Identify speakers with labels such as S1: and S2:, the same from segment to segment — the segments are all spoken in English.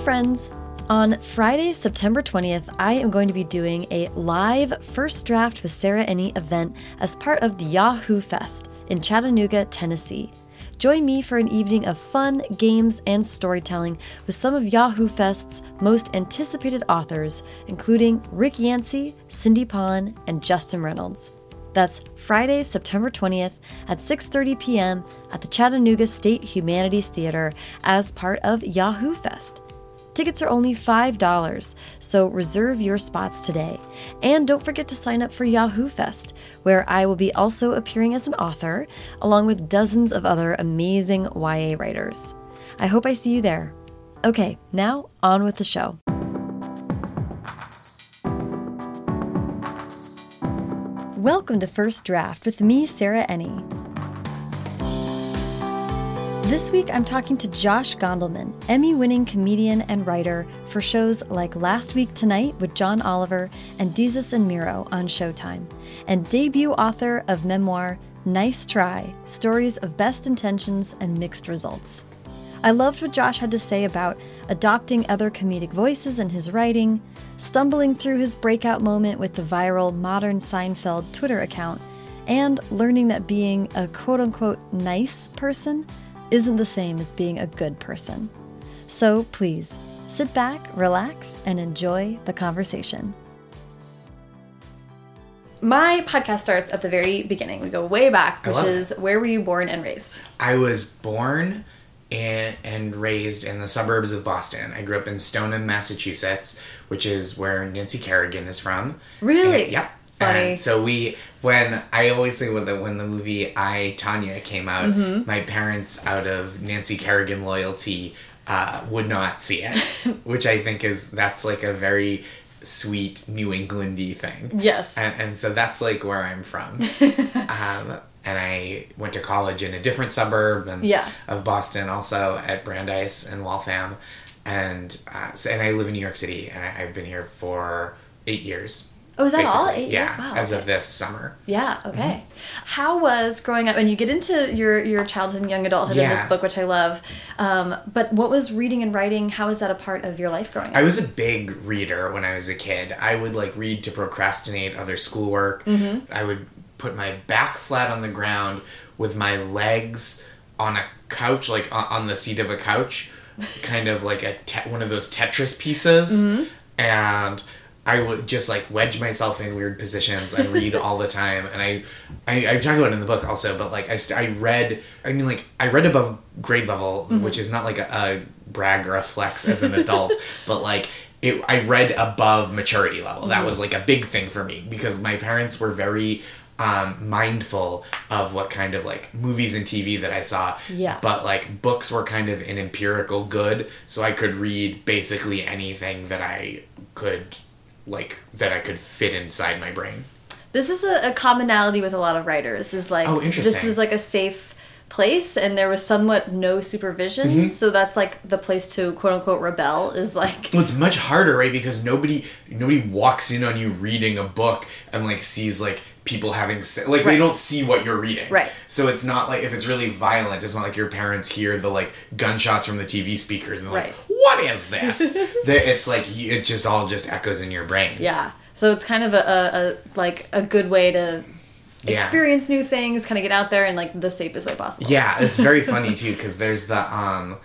S1: friends! On Friday, September 20th, I am going to be doing a live First Draft with Sarah Enni event as part of the Yahoo Fest in Chattanooga, Tennessee. Join me for an evening of fun, games, and storytelling with some of Yahoo Fest's most anticipated authors, including Rick Yancey, Cindy Pon, and Justin Reynolds. That's Friday, September 20th at 6:30 p.m. at the Chattanooga State Humanities Theater as part of Yahoo Fest. Tickets are only $5, so reserve your spots today. And don't forget to sign up for Yahoo Fest, where I will be also appearing as an author, along with dozens of other amazing YA writers. I hope I see you there. Okay, now on with the show. Welcome to First Draft with me, Sarah Enni. This week, I'm talking to Josh Gondelman, Emmy winning comedian and writer for shows like Last Week Tonight with John Oliver and Desus and Mero on Showtime, and debut author of memoir Nice Try Stories of Best Intentions and Mixed Results. I loved what Josh had to say about adopting other comedic voices in his writing, stumbling through his breakout moment with the viral Modern Seinfeld Twitter account, and learning that being a quote unquote nice person isn't the same as being a good person. So please sit back, relax, and enjoy the conversation. My podcast starts at the very beginning. We go way back, which is where were you born and raised?
S2: I was born and, and raised in the suburbs of Boston. I grew up in Stoneham, Massachusetts, which is where Nancy Kerrigan is from.
S1: Really?
S2: And, yep.
S1: Funny.
S2: And so we, when I always think when the when the movie I Tonya came out,
S1: Mm-hmm.
S2: my parents, out of Nancy Kerrigan loyalty, uh, would not see it, which I think is that's like a very sweet New Englandy thing.
S1: Yes.
S2: And, and so that's like where I'm from. um, and I went to college in a different suburb and
S1: Yeah.
S2: of Boston, also at Brandeis and Waltham, and uh, so, and I live in New York City, and I, I've been here for eight years.
S1: Oh, is that all? Eight
S2: yeah,
S1: years? Wow,
S2: as
S1: okay.
S2: of this summer.
S1: Yeah, okay.
S2: Mm-hmm.
S1: How was growing up, and you get into your, your childhood and young adulthood in this book, which I love, um, but what was reading and writing, how was that a part of your life growing up?
S2: I was a big reader when I was a kid. I would like read to procrastinate other schoolwork.
S1: Mm-hmm.
S2: I would put my back flat on the ground with my legs on a couch, like on, on the seat of a couch, kind of like a te- one of those Tetris pieces,
S1: Mm-hmm.
S2: and. I would just like wedge myself in weird positions and read all the time, and I, I, I talk about it in the book also. But like I, st- I read, I mean, like I read above grade level, which is not like a, a brag or a flex as an adult, but like it, I read above maturity level. That was like a big thing for me because my parents were very um, mindful of what kind of like movies and TV that I saw.
S1: Yeah.
S2: But like books were kind of an empirical good, so I could read basically anything that I could like that I could fit inside my brain.
S1: This is a, a commonality with a lot of writers. Is like
S2: Oh, interesting.
S1: this was like a safe place, and there was somewhat no supervision.
S2: Mm-hmm.
S1: So that's like the place to quote unquote rebel. Is like
S2: Well, it's much harder, right? Because nobody nobody walks in on you reading a book and like sees like people having se- like
S1: Right.
S2: they don't see what you're reading.
S1: Right.
S2: So it's not like if it's really violent, it's not like your parents hear the like gunshots from the TV speakers and they're
S1: Right.
S2: like, "What is this?" It's like it just all just echoes in your brain.
S1: yeah. So it's kind of a, a, a like a good way to
S2: Yeah.
S1: experience new things, kind of get out there in like the safest way possible.
S2: Yeah, it's very funny too because there's the um,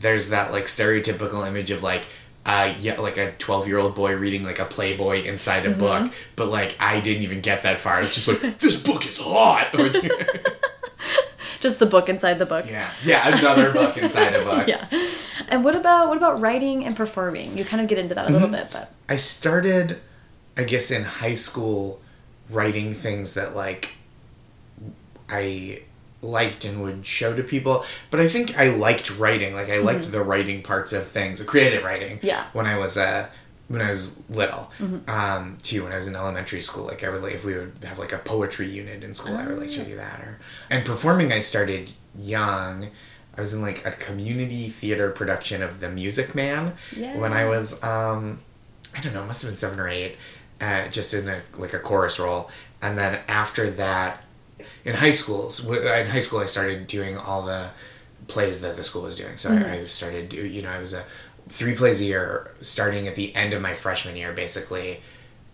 S2: there's that like stereotypical image of like. Uh, yeah, like a twelve-year-old boy reading like a Playboy inside
S1: Mm-hmm.
S2: a book, but like I didn't even get that far. It's just like this book is hot.
S1: Just the book inside the book.
S2: yeah, yeah, another book inside a book.
S1: Yeah. And what about what about writing and performing? You kind of get into that a
S2: Mm-hmm.
S1: little bit, but
S2: I started, I guess, in high school, writing things that like I liked and would show to people. But I think I liked writing. Like I liked the writing parts of things, creative writing.
S1: Mm-hmm. Yeah. Mm-hmm.
S2: When I was uh, when I was little, um, too. When I was in elementary school, like I would like if we would have like a poetry unit in school, I would like to do that. Or and performing, I started young. I was in like a community theater production of The Music Man when I was um, I don't know, it must have been seven or eight, uh, just in a like a chorus role. And then after that, in high schools, uh, in high school, I started doing all the plays that the school was doing. So I, mm-hmm. I started, do, you know, I was a three plays a year, starting at the end of my freshman year, basically,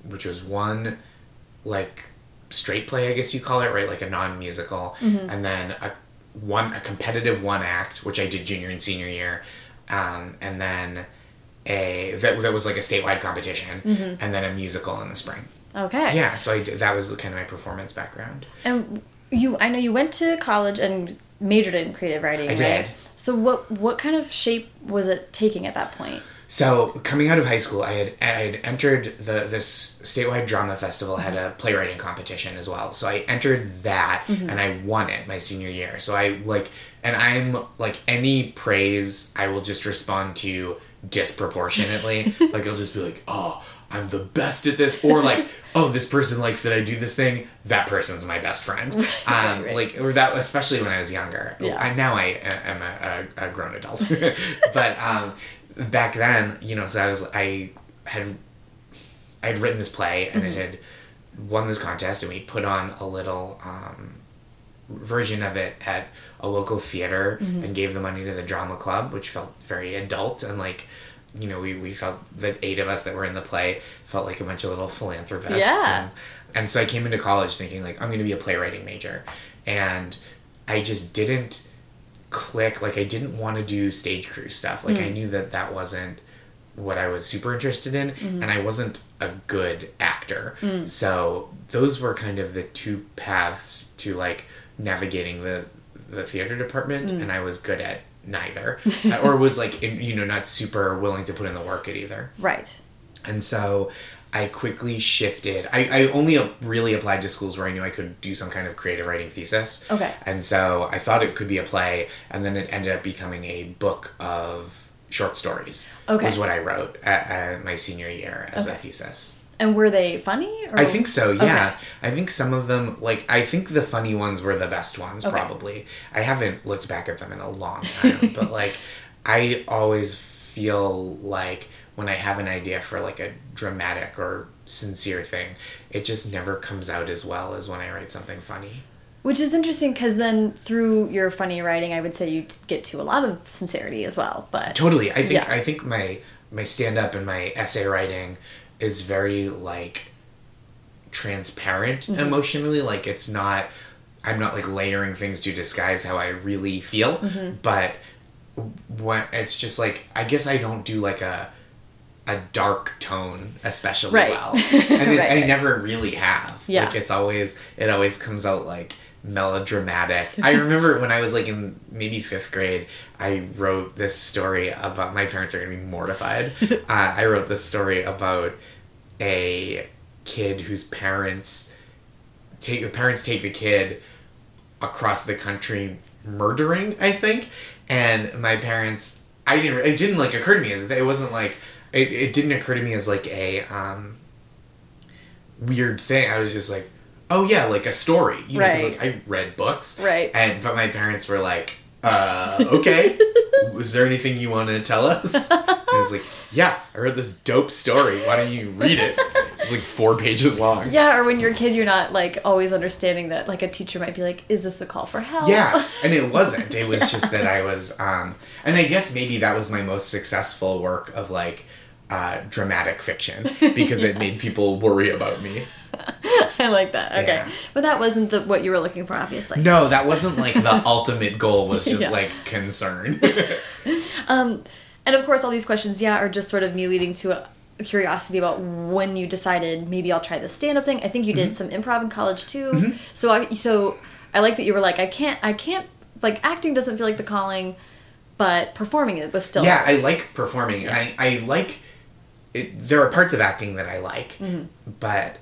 S2: which was one like straight play, I guess you call it, right? Like a non musical, mm-hmm. and then a one a competitive one act, which I did junior and senior year, um, and then a that, that was like a statewide competition, mm-hmm. and then a musical in the spring.
S1: Okay.
S2: Yeah, so I that was kind of my performance background.
S1: And you, I know you went to college and majored in creative writing.
S2: I
S1: right?
S2: did.
S1: So what what kind of shape was it taking at that point?
S2: So coming out of high school, I had I had entered the this statewide drama festival had a playwriting competition as well. So I entered that mm-hmm. and I won it my senior year. So I like and I'm like any praise I will just respond to disproportionately. like I'll just be like, oh. I'm the best at this, or like, oh, this person likes that I do this thing. That person's my best friend. Um,
S1: right.
S2: Like, or that, especially when I was younger.
S1: Yeah.
S2: I, now I am a, a, a grown adult, but um, back then, you know, so I was I had I had written this play and it had won this contest, and we put on a little um, version of it at a local theater and gave the money to the drama club, which felt very adult and like. You know, we, we felt the eight of us that were in the play felt like a bunch of little philanthropists.
S1: Yeah.
S2: And, and so I came into college thinking like I'm going to be a playwriting major, and I just didn't click. Like I didn't want to do stage crew stuff. Like I mm. knew that that wasn't what I was super interested in, mm-hmm. and I wasn't a good actor. Mm. So those were kind of the two paths to like navigating the the theater department, mm. and I was good at neither, or was like you know not super willing to put in the work at either.
S1: Right.
S2: And so I quickly shifted. I, I only uh, really applied to schools where I knew I could do some kind of creative writing thesis.
S1: Okay.
S2: And so I thought it could be a play, and then it ended up becoming a book of short stories.
S1: Okay.
S2: Was what I wrote at, at my senior year as a thesis.
S1: And were they funny? Or?
S2: I think so, yeah.
S1: Okay.
S2: I think some of them, like, I think the funny ones were the best ones,
S1: Okay.
S2: probably. I haven't looked back at them in a long time, but, like, I always feel like when I have an idea for, like, a dramatic or sincere thing, it just never comes out as well as when I write something funny.
S1: Which is interesting because then through your funny writing, I would say you get to a lot of sincerity as well. But
S2: Totally. I think
S1: Yeah.
S2: I think my my stand up and my essay writing is very like transparent
S1: Mm-hmm.
S2: emotionally. Like it's not I'm not like layering things to disguise how I really feel,
S1: Mm-hmm.
S2: but when it's just like I guess I don't do like a a dark tone especially
S1: Right.
S2: well. And it,
S1: Right,
S2: I
S1: right.
S2: never really have.
S1: Yeah.
S2: Like it's always it always comes out like melodramatic. I remember when I was like in maybe fifth grade, I wrote this story about my parents are gonna be mortified. uh, I wrote this story about a kid whose parents take the parents take the kid across the country murdering, I think. And my parents, I didn't. It didn't like occur to me as it wasn't like it. It didn't occur to me as like a um, weird thing. I was just like, oh yeah, like a story. You know,
S1: Right.
S2: like I read books.
S1: Right.
S2: And but my parents were like, uh, okay. Is there anything you want to tell us? And I was like, yeah, I read this dope story. Why don't you read it? It's like four pages long.
S1: yeah, or when you're a kid, you're not like always understanding that like a teacher might be like, "Is this a call for help?"
S2: Yeah, and it wasn't. It was just that I was, um, and I guess maybe that was my most successful work of like uh, dramatic fiction because it made people worry about me.
S1: I like that. Okay,
S2: Yeah.
S1: but that wasn't the what you were looking for, obviously.
S2: No, that wasn't like the ultimate goal. Was just
S1: Yeah.
S2: like concern.
S1: um, And of course, all these questions, yeah, are just sort of me leading to a, curiosity about when you decided maybe I'll try the stand up thing. I think you
S2: Mm-hmm.
S1: did some improv in college too. So I so I like that you were like I can't I can't like acting doesn't feel like the calling, but performing it was still
S2: yeah, I like performing, and I I like it. There are parts of acting that I like,
S1: Mm-hmm.
S2: but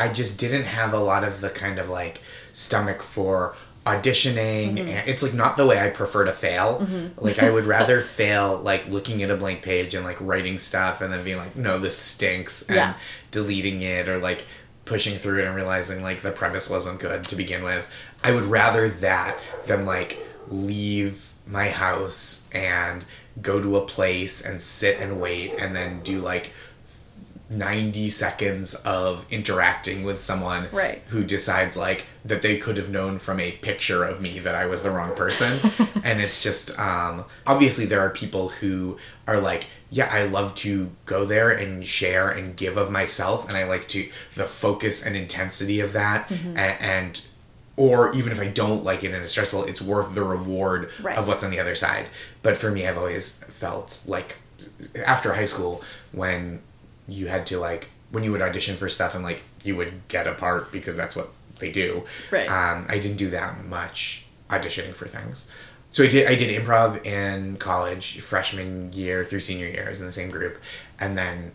S2: I just didn't have a lot of the kind of like stomach for auditioning
S1: Mm-hmm.
S2: and it's like not the way I prefer to fail. Like I would rather fail like looking at a blank page and like writing stuff and then being like, no, this stinks and
S1: Yeah.
S2: deleting it or like pushing through it and realizing like the premise wasn't good to begin with. I would rather that than like leave my house and go to a place and sit and wait and then do like 90 seconds of interacting with someone
S1: Right.
S2: who decides like that they could have known from a picture of me that I was the wrong person. and it's just um obviously there are people who are like, yeah, I love to go there and share and give of myself and I like to the focus and intensity of that
S1: Mm-hmm.
S2: and, and or even if I don't like it and it's stressful, it's worth the reward
S1: Right.
S2: of what's on the other side. But for me, I've always felt like after high school when you had to like when you would audition for stuff and like you would get a part because that's what they do.
S1: Right.
S2: Um, I didn't do that much auditioning for things. So I did I did improv in college, freshman year through senior year. I was in the same group, and then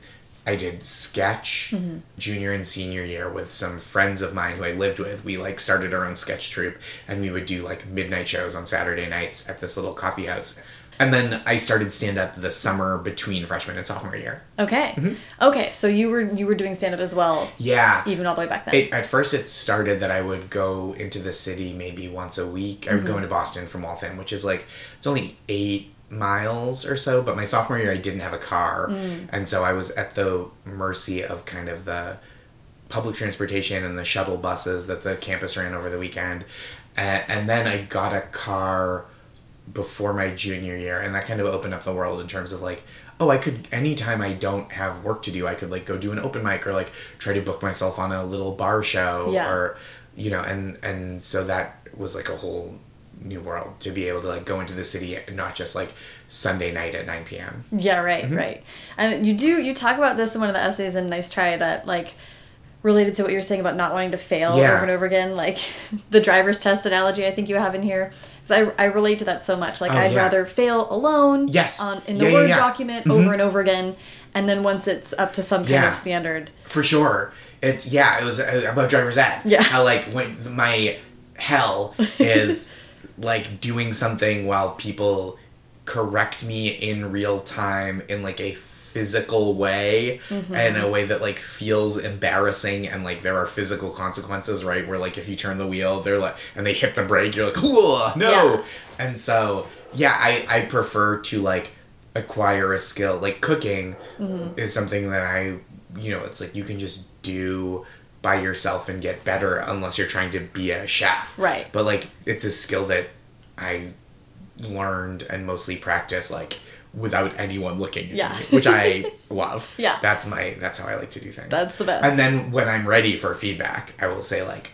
S2: I did sketch
S1: Mm-hmm.
S2: junior and senior year with some friends of mine who I lived with. We like started our own sketch troupe, and we would do like midnight shows on Saturday nights at this little coffee house. And then I started stand up the summer between freshman and sophomore year.
S1: Okay.
S2: Mm-hmm.
S1: Okay. So you were you were doing stand up as well,
S2: Yeah.
S1: even all the way back then.
S2: It, at first, it started that I would go into the city maybe once a week. I would go into Boston from Waltham, which is like it's only eight miles or so. But my sophomore year, I didn't have a car, and so I was at the mercy of kind of the public transportation and the shuttle buses that the campus ran over the weekend. And, and then I got a car before my junior year and that kind of opened up the world in terms of like oh i could anytime i don't have work to do i could like go do an open mic or like try to book myself on a little bar show
S1: Yeah.
S2: or you know and and so that was like a whole new world to be able to like go into the city and not just like sunday night at 9 p.m
S1: Yeah, right,
S2: Mm-hmm.
S1: right. And you do you talk about this in one of the essays in Nice Try that like related to what you're saying about not wanting to fail
S2: Yeah.
S1: over and over again, like the driver's test analogy I think you have in here. Because I, I relate to that so much. Like
S2: Oh,
S1: I'd
S2: yeah.
S1: rather fail alone
S2: Yes.
S1: on in the
S2: Yeah,
S1: Word document over and over again. And then once it's up to some kind of standard.
S2: for sure it's yeah it was uh, about driver's ed
S1: Yeah.
S2: how like when my hell is like doing something while people correct me in real time in like a physical way mm-hmm. in a way that like feels embarrassing and like there are physical consequences right? Where like if you turn the wheel they're like and they hit the brake you're like Whoa, no
S1: Yeah.
S2: and so yeah i i prefer to like acquire a skill. Like cooking mm-hmm. is something that i you know it's like you can just do by yourself and get better unless you're trying to be a chef.
S1: Right.
S2: but like it's a skill that i learned and mostly practice like without anyone looking at
S1: Yeah.
S2: me which i love
S1: Yeah.
S2: that's my that's how i like to do things
S1: That's the best.
S2: and then when i'm ready for feedback i will say like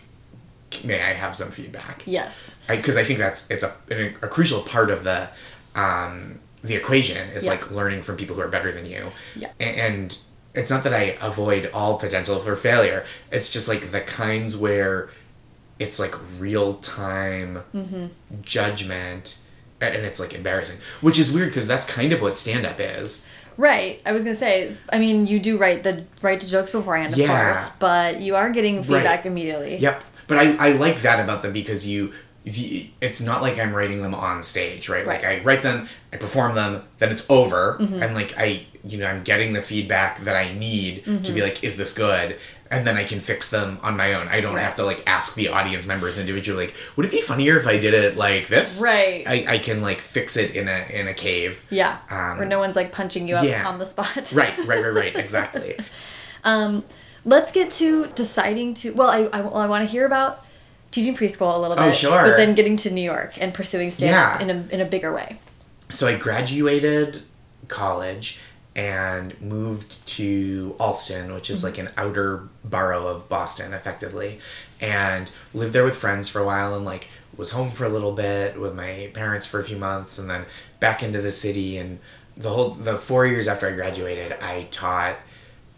S2: may i have some feedback
S1: Yes.
S2: because I, think that's it's a, a, a crucial part of the um, the equation is
S1: Yeah.
S2: like learning from people who are better than you.
S1: Yeah.
S2: And it's not that I avoid all potential for failure. It's just like the kinds where it's like real time
S1: Mm-hmm.
S2: judgment and it's like embarrassing, which is weird because that's kind of what stand up is.
S1: Right. I was gonna say. I mean, you do write the write the jokes beforehand, of
S2: Yeah.
S1: course, but you are getting feedback immediately.
S2: Yep. But I, I like that about them because you the, it's not like I'm writing them on stage, right? Like I write them, I perform them, then it's over,
S1: Mm-hmm.
S2: and like I, you know, I'm getting the feedback that I need to
S1: Mm-hmm.
S2: be like, is this good? And then I can fix them on my own. I don't
S1: Right.
S2: have to like ask the audience members individually, like, would it be funnier if I did it like this?
S1: Right.
S2: I, I can like fix it in a in a cave.
S1: Yeah.
S2: Um,
S1: Where no one's like punching you up
S2: yeah.
S1: on the spot.
S2: Right, right, right, right. Exactly.
S1: Um, let's get to deciding to. Well, I I, well, I want to hear about teaching preschool a little bit.
S2: Oh, sure.
S1: But then getting to New York and pursuing stand
S2: Yeah.
S1: in a in a bigger way.
S2: so I graduated college and moved to Allston, which is like an outer borough of Boston, effectively, and lived there with friends for a while and like was home for a little bit with my parents for a few months and then back into the city and the whole the four years after I graduated I taught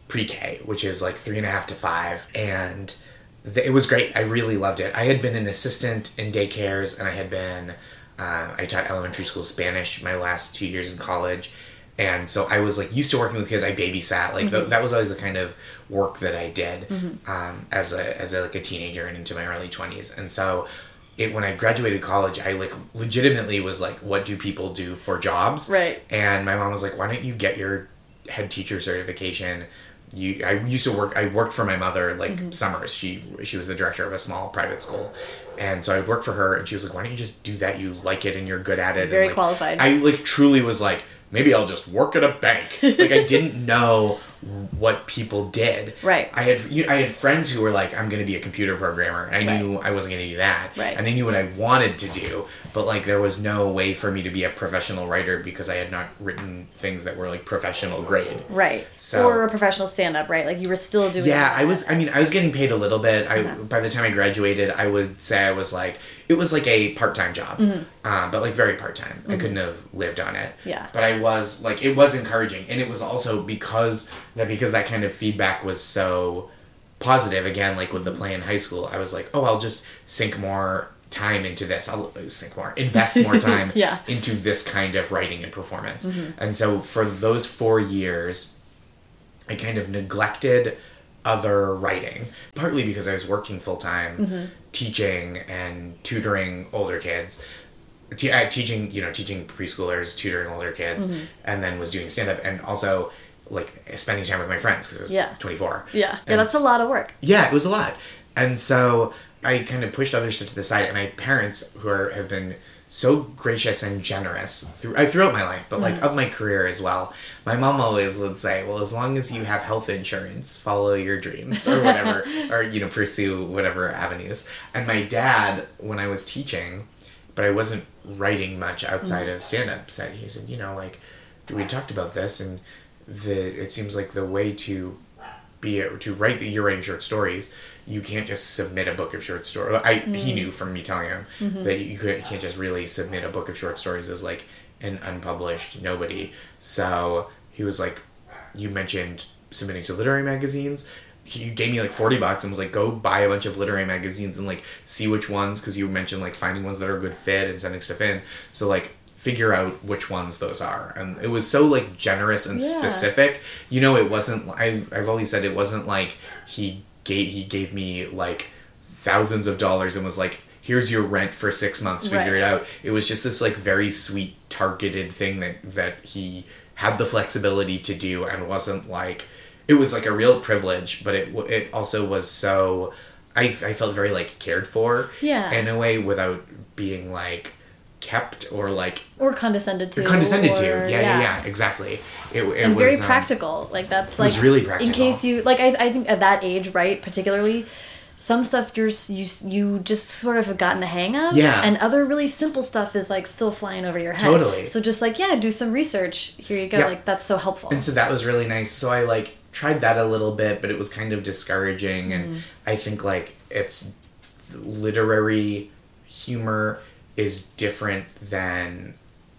S2: pre-K, which is like three and a half to five, and th- it was great. I really loved it. I had been an assistant in daycares, and I had been uh, I taught elementary school Spanish my last two years in college, and so I was like used to working with kids. I babysat like th- that was always the kind of work that I did um, as a as a, like a teenager and into my early twenties, and so. It, when I graduated college, I like legitimately was like, "What do people do for jobs?"
S1: Right.
S2: And my mom was like, "Why don't you get your head teacher certification?" You, I used to work. I worked for my mother like
S1: Mm-hmm.
S2: summers. She she was the director of a small private school, and so I worked for her. And she was like, "Why don't you just do that? You like it and you're good at it." And,
S1: Very
S2: like,
S1: qualified.
S2: I like truly was like, maybe I'll just work at a bank. like I didn't know what people did.
S1: Right.
S2: I had you I had friends who were like, I'm gonna be a computer programmer. And I
S1: Right.
S2: knew I wasn't gonna do that.
S1: Right.
S2: And they knew what I wanted to do, but like there was no way for me to be a professional writer because I had not written things that were like professional grade.
S1: Right.
S2: So-
S1: or a professional stand up, right? Like you were still doing
S2: Yeah. I was. I mean, I was getting paid a little bit. I
S1: Uh-huh.
S2: by the time I graduated, I would say I was like it was like a part time job, uh, but like very part time. I couldn't have lived on it.
S1: Mm-hmm. Yeah.
S2: but I was like it was encouraging, and it was also because that because that kind of feedback was so positive. Again, like with the play in high school, I was like, oh, I'll just sink more time into this. I'll uh, sink more, invest more time
S1: Yeah. Mm-hmm.
S2: into this kind of writing and performance. And so for those four years, I kind of neglected other writing, partly because I was working full time,
S1: Mm-hmm.
S2: teaching and tutoring older kids. Te- uh, teaching, you know, teaching preschoolers, tutoring older kids,
S1: Mm-hmm.
S2: and then was doing stand up and also like spending time with my friends because I was
S1: Yeah.
S2: 24.
S1: Yeah. Yeah, that's a lot of work.
S2: yeah, it was a lot. And so I kind of pushed other stuff to the side. And my parents, who are, have been so gracious and generous through, uh, throughout my life, but like of my career as well, my mom always would say, well, as long as you have health insurance, follow your dreams or whatever, or, you know, pursue whatever avenues. And my dad, when I was teaching, but I wasn't writing much outside of stand up, said, he said, you know, like, we talked about this and the, it seems like the way to be a, to write the you're writing short stories you can't just submit a book of short stories i he mm. knew from me telling him mm-hmm. that you, could, you can't just really submit a book of short stories as like an unpublished nobody. So he was like you mentioned submitting to literary magazines. He gave me like 40 bucks and was like go buy a bunch of literary magazines and like see which ones because you mentioned like finding ones that are a good fit and sending stuff in. So like figure out which ones those are and it was so like generous and
S1: Yeah.
S2: specific you know it wasn't I've, I've always said it wasn't like he gave he gave me like thousands of dollars and was like here's your rent for six months figure
S1: Right.
S2: it out it was just this like very sweet targeted thing that that he had the flexibility to do and wasn't like it was like a real privilege but it it also was so I, I felt very like cared for
S1: Yeah.
S2: in a way without being like kept or like
S1: Or condescended to.
S2: condescended to
S1: or-
S2: yeah yeah yeah exactly it, it
S1: and
S2: was
S1: very
S2: um,
S1: practical. Like that's like
S2: was really practical.
S1: In case you like, I, I think at that age, right, particularly, some stuff you're you you just sort of have gotten the hang of.
S2: Yeah.
S1: And other really simple stuff is like still flying over your head.
S2: Totally.
S1: So just like yeah, do some research. Here you go.
S2: Yeah.
S1: Like that's so helpful.
S2: and so that was really nice so i like tried that a little bit but it was kind of discouraging and
S1: Mm-hmm.
S2: i think like it's literary humor is different than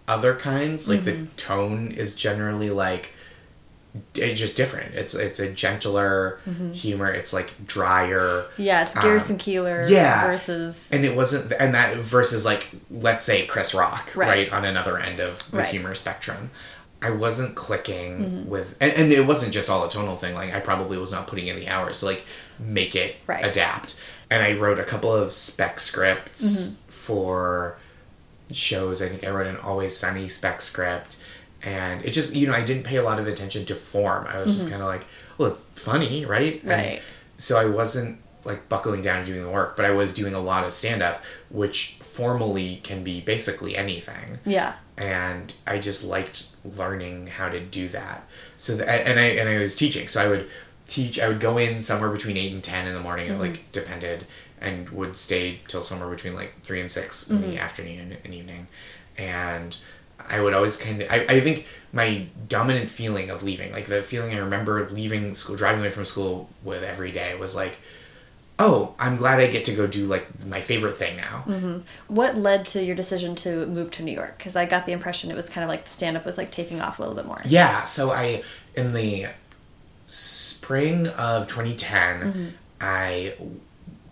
S2: other kinds like
S1: Mm-hmm.
S2: the tone is generally like it's just different it's it's a gentler humor it's like drier
S1: yeah, it's
S2: um,
S1: Garrison Keillor
S2: yeah.
S1: versus
S2: and it wasn't and that versus like let's say chris rock
S1: Right.
S2: right, on another end of the
S1: Right. Mm-hmm.
S2: humor spectrum i wasn't clicking with and, and it wasn't just all a tonal thing like i probably was not putting in the hours to like make it
S1: Right.
S2: adapt and i wrote a couple of spec scripts
S1: Mm-hmm.
S2: For shows i think i wrote an always sunny spec script and it just you know i didn't pay a lot of attention to form i was just kind of like well it's funny right And
S1: Mm-hmm. Right.
S2: so I wasn't like buckling down and doing the work, but I was doing a lot of stand up, which formally can be basically anything.
S1: yeah.
S2: And I just liked learning how to do that. So and I and I was teaching, so I would teach. I would go in somewhere between eight and ten in the morning. It like depended, and would stay till somewhere between like three and 6 in the mm-hmm. afternoon and evening, and. I would always kind of. I, I think my dominant feeling of leaving, like the feeling I remember leaving school, driving away from school with every day, was like, oh, I'm glad I get to go do like my favorite thing now. Mm-hmm.
S1: What led to your decision to move to New York? Because I got the impression it was kind of like the stand up was like taking off a little bit more.
S2: Yeah, so I in the spring of 2010, mm-hmm. I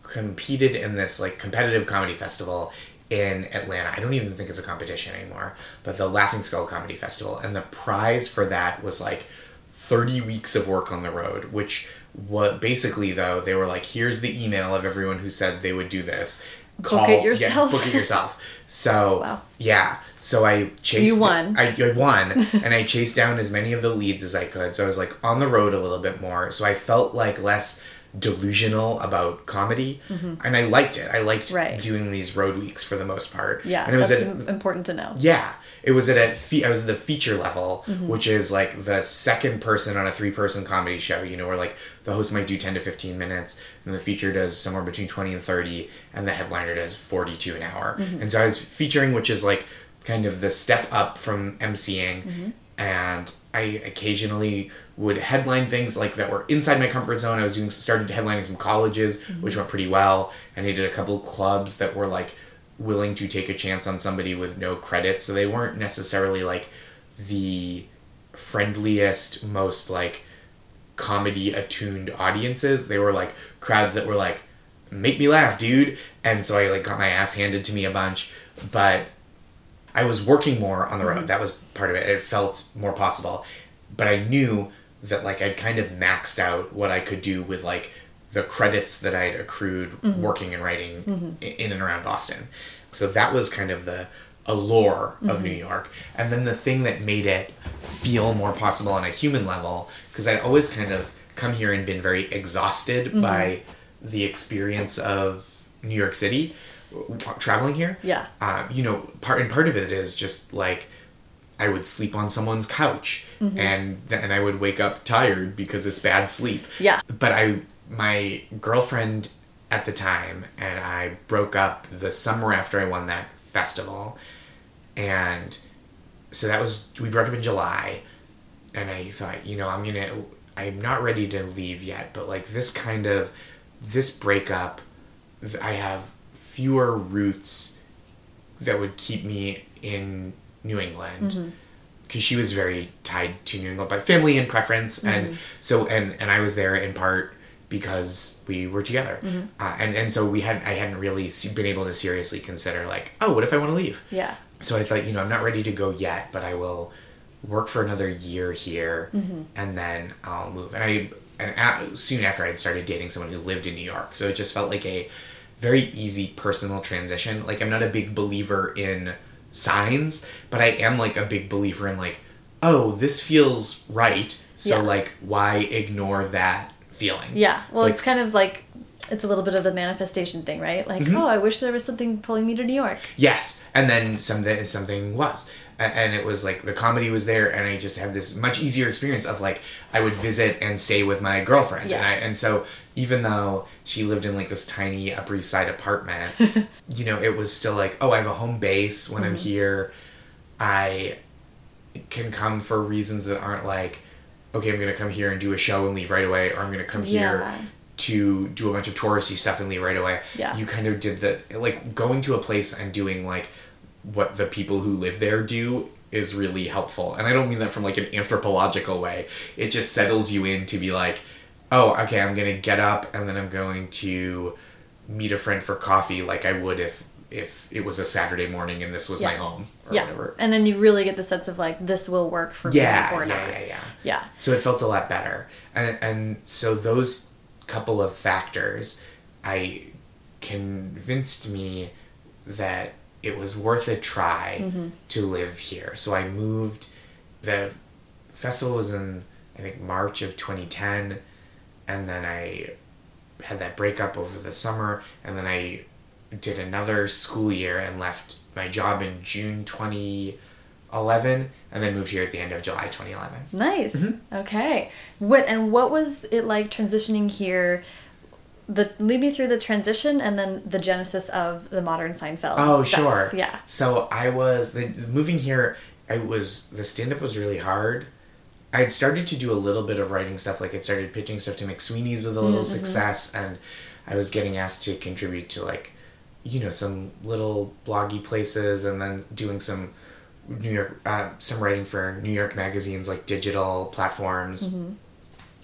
S2: competed in this like competitive comedy festival in Atlanta. I don't even think it's a competition anymore, but the Laughing Skull Comedy Festival and the prize for that was like 30 weeks of work on the road, which what basically though they were like here's the email of everyone who said they would do this.
S1: Book it yourself.
S2: Yeah, book it yourself. So
S1: Wow.
S2: yeah, so I chased.
S1: You won.
S2: I, I won, and I chased down as many of the leads as I could. So I was like on the road a little bit more. So I felt like less delusional about comedy, and I liked it. I liked
S1: Mm-hmm. Right.
S2: doing these road weeks for the most part.
S1: Yeah,
S2: and it was
S1: im- important to know.
S2: yeah, it was at a fe- I was at the feature level, mm-hmm. which is like the second person on a three person comedy show. You know, where like the host might do ten to fifteen minutes, and the feature does somewhere between twenty and thirty, and the headliner does forty two an hour. Mm-hmm. And so I was featuring, which is like kind of the step up from emceeing, mm-hmm. and I occasionally would headline things like that were inside my comfort zone. I was doing started headlining some colleges, which went pretty well, and I did a couple clubs that were like willing to take a chance on somebody with no credit, so they weren't necessarily like the friendliest, most like comedy attuned audiences. They were like crowds that were like, make me laugh, dude. And so I like got my ass handed to me a bunch, but I was working more on the road. Mm-hmm. That was part of it. It felt more possible. But I knew that like I'd kind of maxed out what I could do with like the credits that I'd accrued mm-hmm. working and writing mm-hmm. i- in and around Boston. So that was kind of the allure of mm-hmm. New York. And then the thing that made it feel more possible on a human level, because I'd always kind of come here and been very exhausted by the experience of New York City traveling here.
S1: Yeah.
S2: Uh, you know, part and part of it is just like I would sleep on someone's couch and then I would wake up tired because it's bad sleep.
S1: Yeah.
S2: But I my girlfriend at the time and I broke up the summer after I won that festival. And so that was we broke up in July. And I thought, you know, I'm going to I'm not ready to leave yet, but like this kind of this breakup I have fewer roots that would keep me in New England. Mm-hmm. Because she was very tied to New England by family and preference, and mm-hmm. so and and I was there in part because we were together, uh, and and so we had I hadn't really been able to seriously consider like oh what if I want to leave
S1: Yeah.
S2: so I thought, you know, I'm not ready to go yet, but I will work for another year here, and then I'll move. And I, and a soon after, I had started dating someone who lived in New York, so it just felt like a very easy personal transition. Like I'm not a big believer in signs, but I am like a big believer in like, oh, this feels right, so
S1: Yeah.
S2: like, why ignore that feeling?
S1: Yeah. Well,
S2: Like-
S1: it's kind of like it's a little bit of the manifestation thing, right? Like,
S2: Mm-hmm.
S1: oh, I wish there was something pulling me to New York.
S2: Yes, and then something something was, and it was like the comedy was there, and I just had this much easier experience of like I would visit and stay with my girlfriend, and I and so even though she lived in like this tiny Upper East Side apartment, you know, it was still like oh I have a home base when I'm here, I can come for reasons that aren't like okay I'm gonna come here and do a show and leave right away, or I'm gonna come here
S1: Yeah.
S2: to do a bunch of touristy stuff and leave right away.
S1: Yeah.
S2: You kind of did the like going to a place and doing like what the people who live there do is really helpful. And I don't mean that from like an anthropological way. It just settles you in to be like, oh, okay, I'm gonna get up and then I'm going to meet a friend for coffee like I would if if it was a Saturday morning and this was my home or
S1: yeah.
S2: whatever.
S1: And then you really get the sense of like this will work for
S2: Yeah,
S1: me or
S2: yeah,
S1: not.
S2: yeah, yeah.
S1: Yeah.
S2: So it felt a lot better. And and so those couple of factors I convinced me that it was worth a try
S1: Mm-hmm.
S2: to live here. So I moved the festival was in I think March of 2010 and then I had that breakup over the summer and then I did another school year and left my job in June 2011 and then moved here at the end of July 2011.
S1: Nice.
S2: Mm-hmm.
S1: Okay. What and what was it like transitioning here? The lead me through the transition and then the genesis of the modern Seinfeld.
S2: Oh,
S1: stuff.
S2: sure.
S1: Yeah.
S2: So I was the, moving here. I was the stand up was really hard. I had started to do a little bit of writing stuff. Like I started pitching stuff to McSweeney's with a little success, and I was getting asked to contribute to like, you know, some little bloggy places, and then doing some New York, uh, some writing for New York magazines like digital platforms mm-hmm.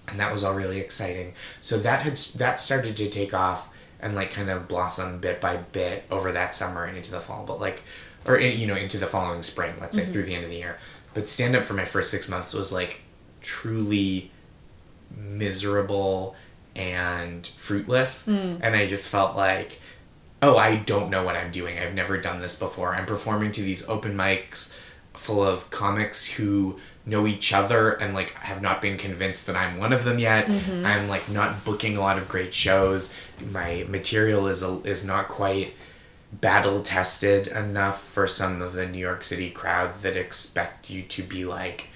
S2: and that was all really exciting. So that had that started to take off and like kind of blossom bit by bit over that summer and into the fall, but like, or you know into the following spring, let's say mm-hmm. through the end of the year. But stand up for my first six months was like truly miserable and fruitless, mm. and I just felt like. Oh, I don't know what I'm doing. I've never done this before. I'm performing to these open mics full of comics who know each other and like have not been convinced that I'm one of them yet. Mm-hmm. I'm like not booking a lot of great shows. My material is a, is not quite battle tested enough for some of the New York City crowds that expect you to be like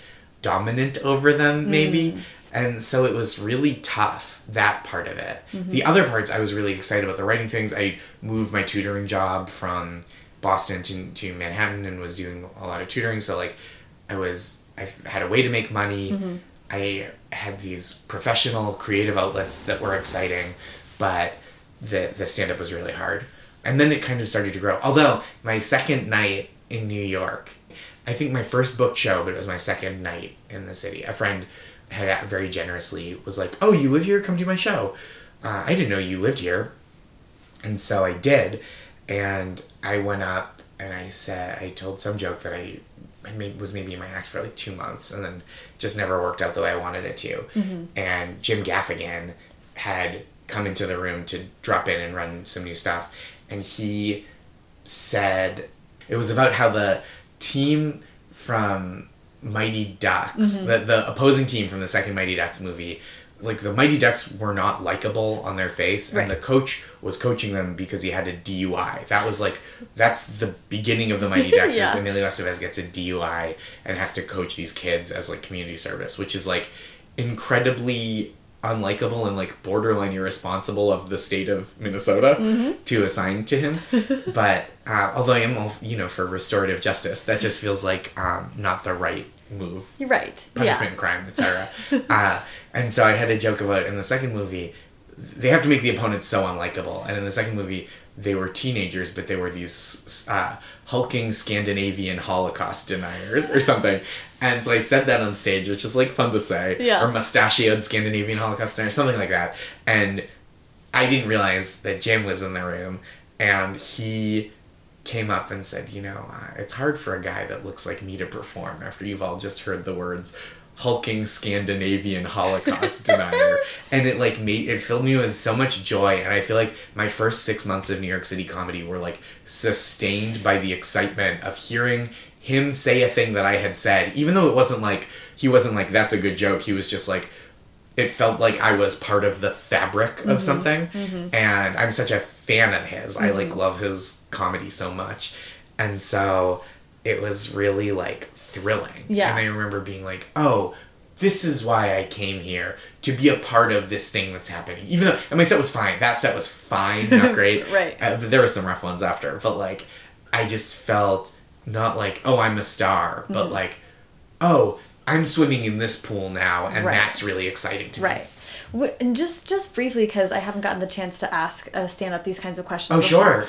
S2: dominant over them, maybe. Mm. And so it was really tough, that part of it. Mm-hmm. The other parts, I was really excited about the writing things. I moved my tutoring job from Boston to, to Manhattan and was doing a lot of tutoring. So, like, I was, I had a way to make money. Mm-hmm. I had these professional creative outlets that were exciting, but the, the stand up was really hard. And then it kind of started to grow. Although, my second night in New York, I think my first book show, but it was my second night in the city. A friend had very generously was like, "Oh, you live here? Come to my show." Uh, I didn't know you lived here, and so I did, and I went up and I said I told some joke that I, I made, was maybe in my act for like two months, and then just never worked out the way I wanted it to. And Jim Gaffigan had come into the room to drop in and run some new stuff, and he said it was about how the team from Mighty Ducks, the, the opposing team from the second Mighty Ducks movie, like the Mighty Ducks were not likable on their face, and
S1: Right.
S2: the coach was coaching them because he had a DUI. That was like that's the beginning of the Mighty Ducks.
S1: Yeah.
S2: is Emilio Estevez gets a DUI and has to coach these kids as like community service, which is like incredibly unlikable and like borderline irresponsible of the state of Minnesota to assign to him. but uh, although I am, all, you know, for restorative justice, that just feels like um, not the right move
S1: You're right.
S2: punishment
S1: Yeah.
S2: crime, etc. uh, and so I had a joke about in the second movie, they have to make the opponents so unlikable. And in the second movie, they were teenagers, but they were these uh, hulking Scandinavian Holocaust deniers or something. And so I said that on stage, which is like fun to say,
S1: Yeah.
S2: or mustachioed Scandinavian Holocaust denier, something like that. And I didn't realize that Jim was in the room, and he came up and said, "You know, uh, it's hard for a guy that looks like me to perform after you've all just heard the words." hulking Scandinavian Holocaust denier, and it like made it filled me with so much joy. And I feel like my first six months of New York City comedy were like sustained by the excitement of hearing him say a thing that I had said, even though it wasn't like he wasn't like that's a good joke. He was just like it felt like I was part of the fabric of something. And I'm such a fan of his. I like love his comedy so much. And so it was really like thrilling.
S1: Yeah.
S2: And I remember being like, oh, this is why I came here to be a part of this thing that's happening. Even though, and my set was fine. That set was fine, not great.
S1: Right.
S2: Uh, but there were some rough ones after. But like, I just felt not like, oh, I'm a star, but like, oh, I'm swimming in this pool now, and
S1: Right.
S2: that's really exciting to me.
S1: Right. And just just briefly, because I haven't gotten the chance to ask a stand up these kinds of questions.
S2: Oh,
S1: before.
S2: sure.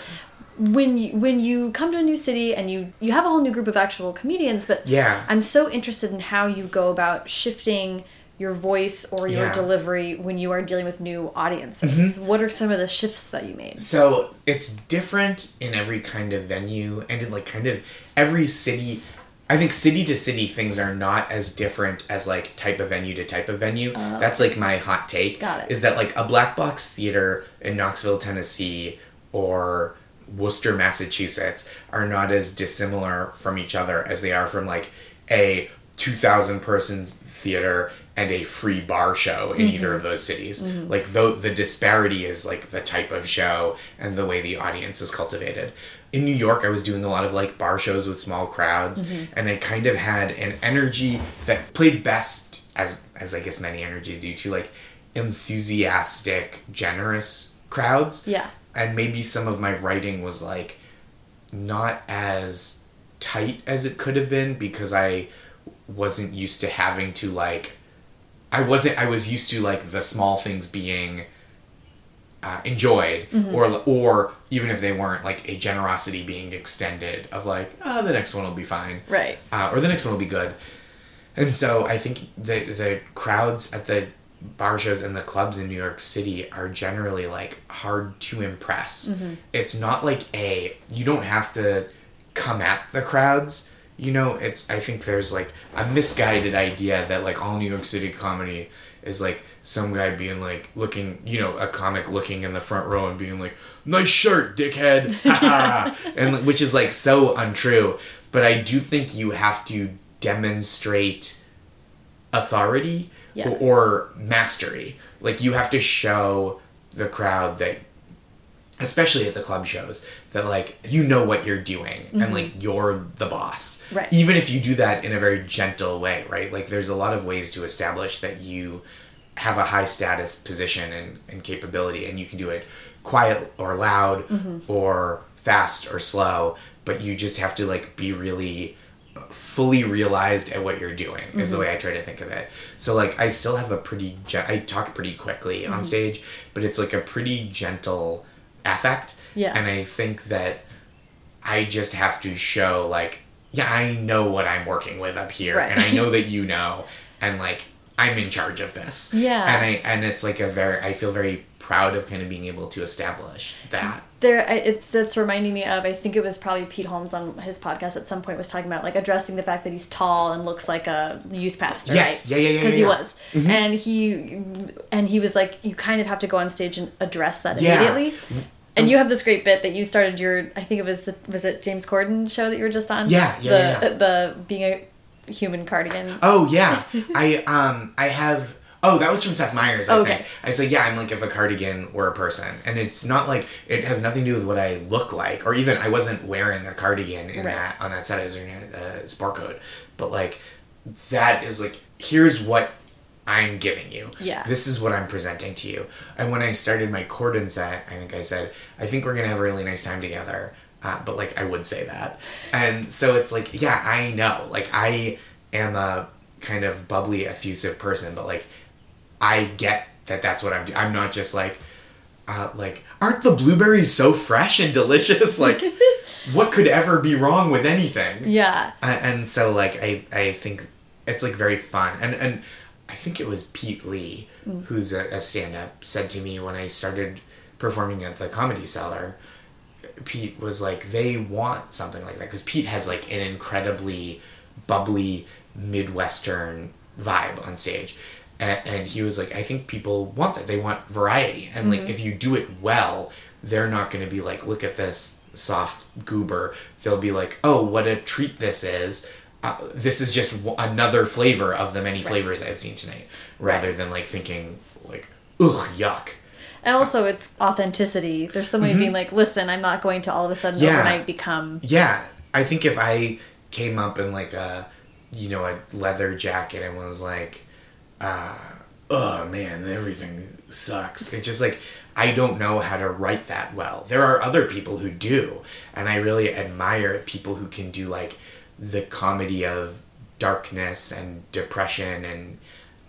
S1: When you when you come to a new city and you you have a whole new group of actual comedians, but
S2: Yeah.
S1: I'm so interested in how you go about shifting your voice or your
S2: Yeah. Mm-hmm.
S1: delivery when you are dealing with new audiences. What are some of the shifts that you made?
S2: So it's different in every kind of venue and in like kind of every city. I think city to city things are not as different as like type of venue to type of venue. Oh. That's like my hot take.
S1: Got it.
S2: Is that like a black box theater in Knoxville, Tennessee or Worcester, Massachusetts are not as dissimilar from each other as they are from like a 2,000 person theater and a free bar show in either mm-hmm. of those cities. Mm-hmm. Like though the disparity is like the type of show and the way the audience is cultivated. In New York, I was doing a lot of like bar shows with small crowds, mm-hmm. and I kind of had an energy that played best as as I guess many energies do to like enthusiastic, generous crowds
S1: Yeah.
S2: and maybe some of my writing was like not as tight as it could have been because I wasn't used to having to like I wasn't I was used to like the small things being uh, enjoyed or or even if they weren't like a generosity being extended of like oh the next one will be fine
S1: Right.
S2: uh, or the next one will be good. And so I think the the crowds at the bar shows and the clubs in New York City are generally like hard to impress. It's not like a you don't have to come at the crowds. You know, it's I think there's like a misguided idea that like all New York City comedy is like some guy being like looking, you know, a comic looking in the front row and being like, "Nice shirt, dickhead," and which is like so untrue. But I do think you have to demonstrate authority
S1: Yeah.
S2: or, or mastery. Like you have to show the crowd that especially at the club shows that like you know what you're doing and like you're the boss
S1: Mm-hmm. Right.
S2: even if you do that in a very gentle way right like there's a lot of ways to establish that you have a high status position and, and capability and you can do it quiet or loud
S1: Mm-hmm.
S2: or fast or slow but you just have to like be really fully realized at what you're doing is
S1: Mm-hmm.
S2: the way I try to think of it. So like I still have a pretty gen- I talk pretty quickly
S1: Mm-hmm.
S2: on stage, but it's like a pretty gentle affect.
S1: Yeah.
S2: And I think that I just have to show like yeah, I know what I'm working with up here
S1: Right.
S2: and I know that you know and like I'm in charge of this.
S1: Yeah.
S2: And I and it's like a very I feel very proud of kind of being able to establish that.
S1: there it's that's reminding me of i think it was probably pete holmes on his podcast at some point was talking about like addressing the fact that he's tall and looks like a youth pastor
S2: Yes.
S1: right
S2: Yeah, yeah, yeah,
S1: because
S2: yeah,
S1: he
S2: yeah.
S1: was mm-hmm. and he and he was like you kind of have to go on stage and address that
S2: Yeah.
S1: immediately and you have this great bit that you started your i think it was the was it james corden show that you were just on
S2: Yeah, yeah,
S1: the
S2: yeah, yeah.
S1: the being a human cardigan
S2: Oh yeah, I um I have. Oh, that was from Seth Meyers. I
S1: Okay.
S2: think. I said, yeah, I'm like if a cardigan were a person, and it's not like it has nothing to do with what I look like, or even I wasn't wearing a cardigan in
S1: Right.
S2: that on that set. I was wearing a, a sport coat, but like that is like here's what I'm giving you.
S1: Yeah.
S2: This is what I'm presenting to you. And when I started my Corden set, I think I said, I think we're gonna have a really nice time together. Uh, but like I would say that, and so it's like, yeah, I know. Like I am a kind of bubbly, effusive person, but like I get that that's what I'm doing. I'm not just like, uh, like aren't the blueberries so fresh and delicious? Like, what could ever be wrong with anything?
S1: yeah
S2: Uh, and so like I I think it's like very fun and and I think it was Pete Lee who's a, a stand up said to me when I started performing at the Comedy Cellar. Pete was like they want something like that because Pete has like an incredibly bubbly midwestern vibe on stage. And, and he was like, I think people want that. They want variety. And like, mm-hmm. if you do it well, they're not going to be like, look at this soft goober. They'll be like, oh, what a treat this is. Uh, this is just w- another flavor of the many flavors I've seen tonight, rather than like thinking like, ugh, yuck.
S1: and also it's authenticity there's somebody being like listen i'm not going to all of a sudden
S2: Mm-hmm. Yeah.
S1: overnight become
S2: Yeah, I think if I came up in like a, you know, a leather jacket and was like, uh, oh man, everything sucks. It just like I don't know how to write that well. There are other people who do, and I really admire people who can do like the comedy of darkness and depression and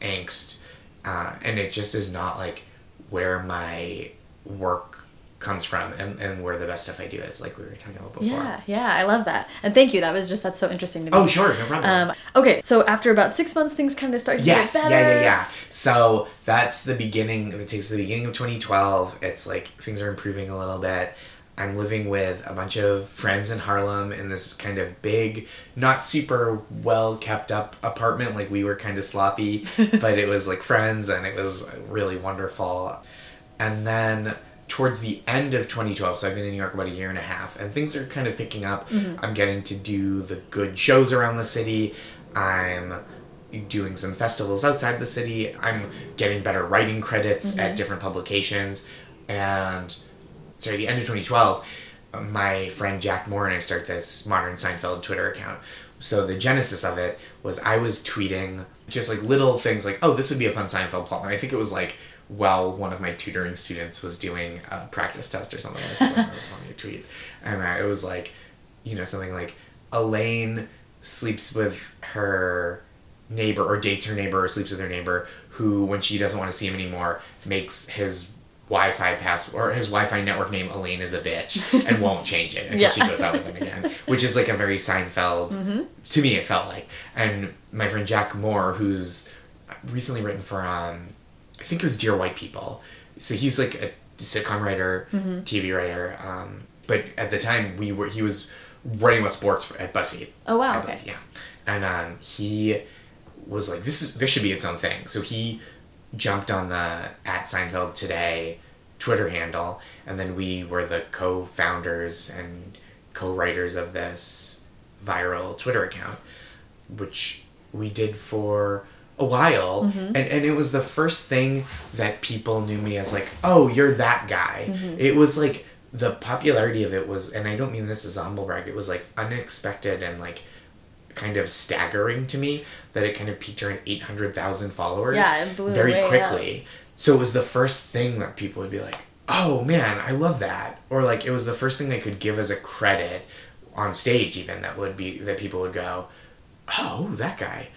S2: angst, uh, and it just is not like where my work comes from and, and where the best stuff I do is, like we were talking about before.
S1: Yeah, yeah, I love that. And thank you. That was just that's so interesting to me.
S2: Oh, sure, no problem.
S1: Um, okay, so after about six months, things kind of start to
S2: yes,
S1: get
S2: yeah,
S1: better.
S2: yeah, yeah. So that's the beginning. It takes the beginning of 2012. It's like things are improving a little bit. I'm living with a bunch of friends in Harlem in this kind of big, not super well kept up apartment. Like we were kind of sloppy, but it was like friends and it was really wonderful. And then towards the end of 2012, so I've been in New York about a year and a half, and things are kind of picking up. Mm-hmm. I'm getting to do the good shows around the city. I'm doing some festivals outside the city. I'm getting better writing credits at mm-hmm. different publications. And sorry, the end of 2012, my friend Jack Moore and I start this Modern Seinfeld Twitter account. So the genesis of it was I was tweeting just like little things like, oh, this would be a fun Seinfeld plot. And I think it was like, while one of my tutoring students was doing a practice test or something. I was just like, that's funny tweet. And uh, it was like, you know, something like Elaine sleeps with her neighbor or dates her neighbor or sleeps with her neighbor who when she doesn't want to see him anymore makes his Wi-Fi password or his Wi-Fi network name Elaine is a bitch and won't change it until she goes out with him again, which is like a very Seinfeld. To me, it felt like. And my friend Jack Moore, who's recently written for um, I think it was Dear White People. So he's like a sitcom writer, TV writer. Um, but at the time, we were he was writing about sports at BuzzFeed.
S1: Oh, wow, okay.
S2: believe, Yeah, and um, he was like, "This is this should be its own thing." So he jumped on the at Seinfeld today Twitter handle, and then we were the co-founders and co-writers of this viral Twitter account, which we did for a while, and and it was the first thing that people knew me as like, oh, you're that guy. It was like the popularity of it was, and I don't mean this as a humble brag. It was like unexpected and like kind of staggering to me that it kind of peaked around eight hundred thousand followers.
S1: Yeah,
S2: very quickly. So it was the first thing that people would be like, "Oh man, I love that," or like it was the first thing they could give as a credit on stage, even that would be that people would go, "Oh, that guy."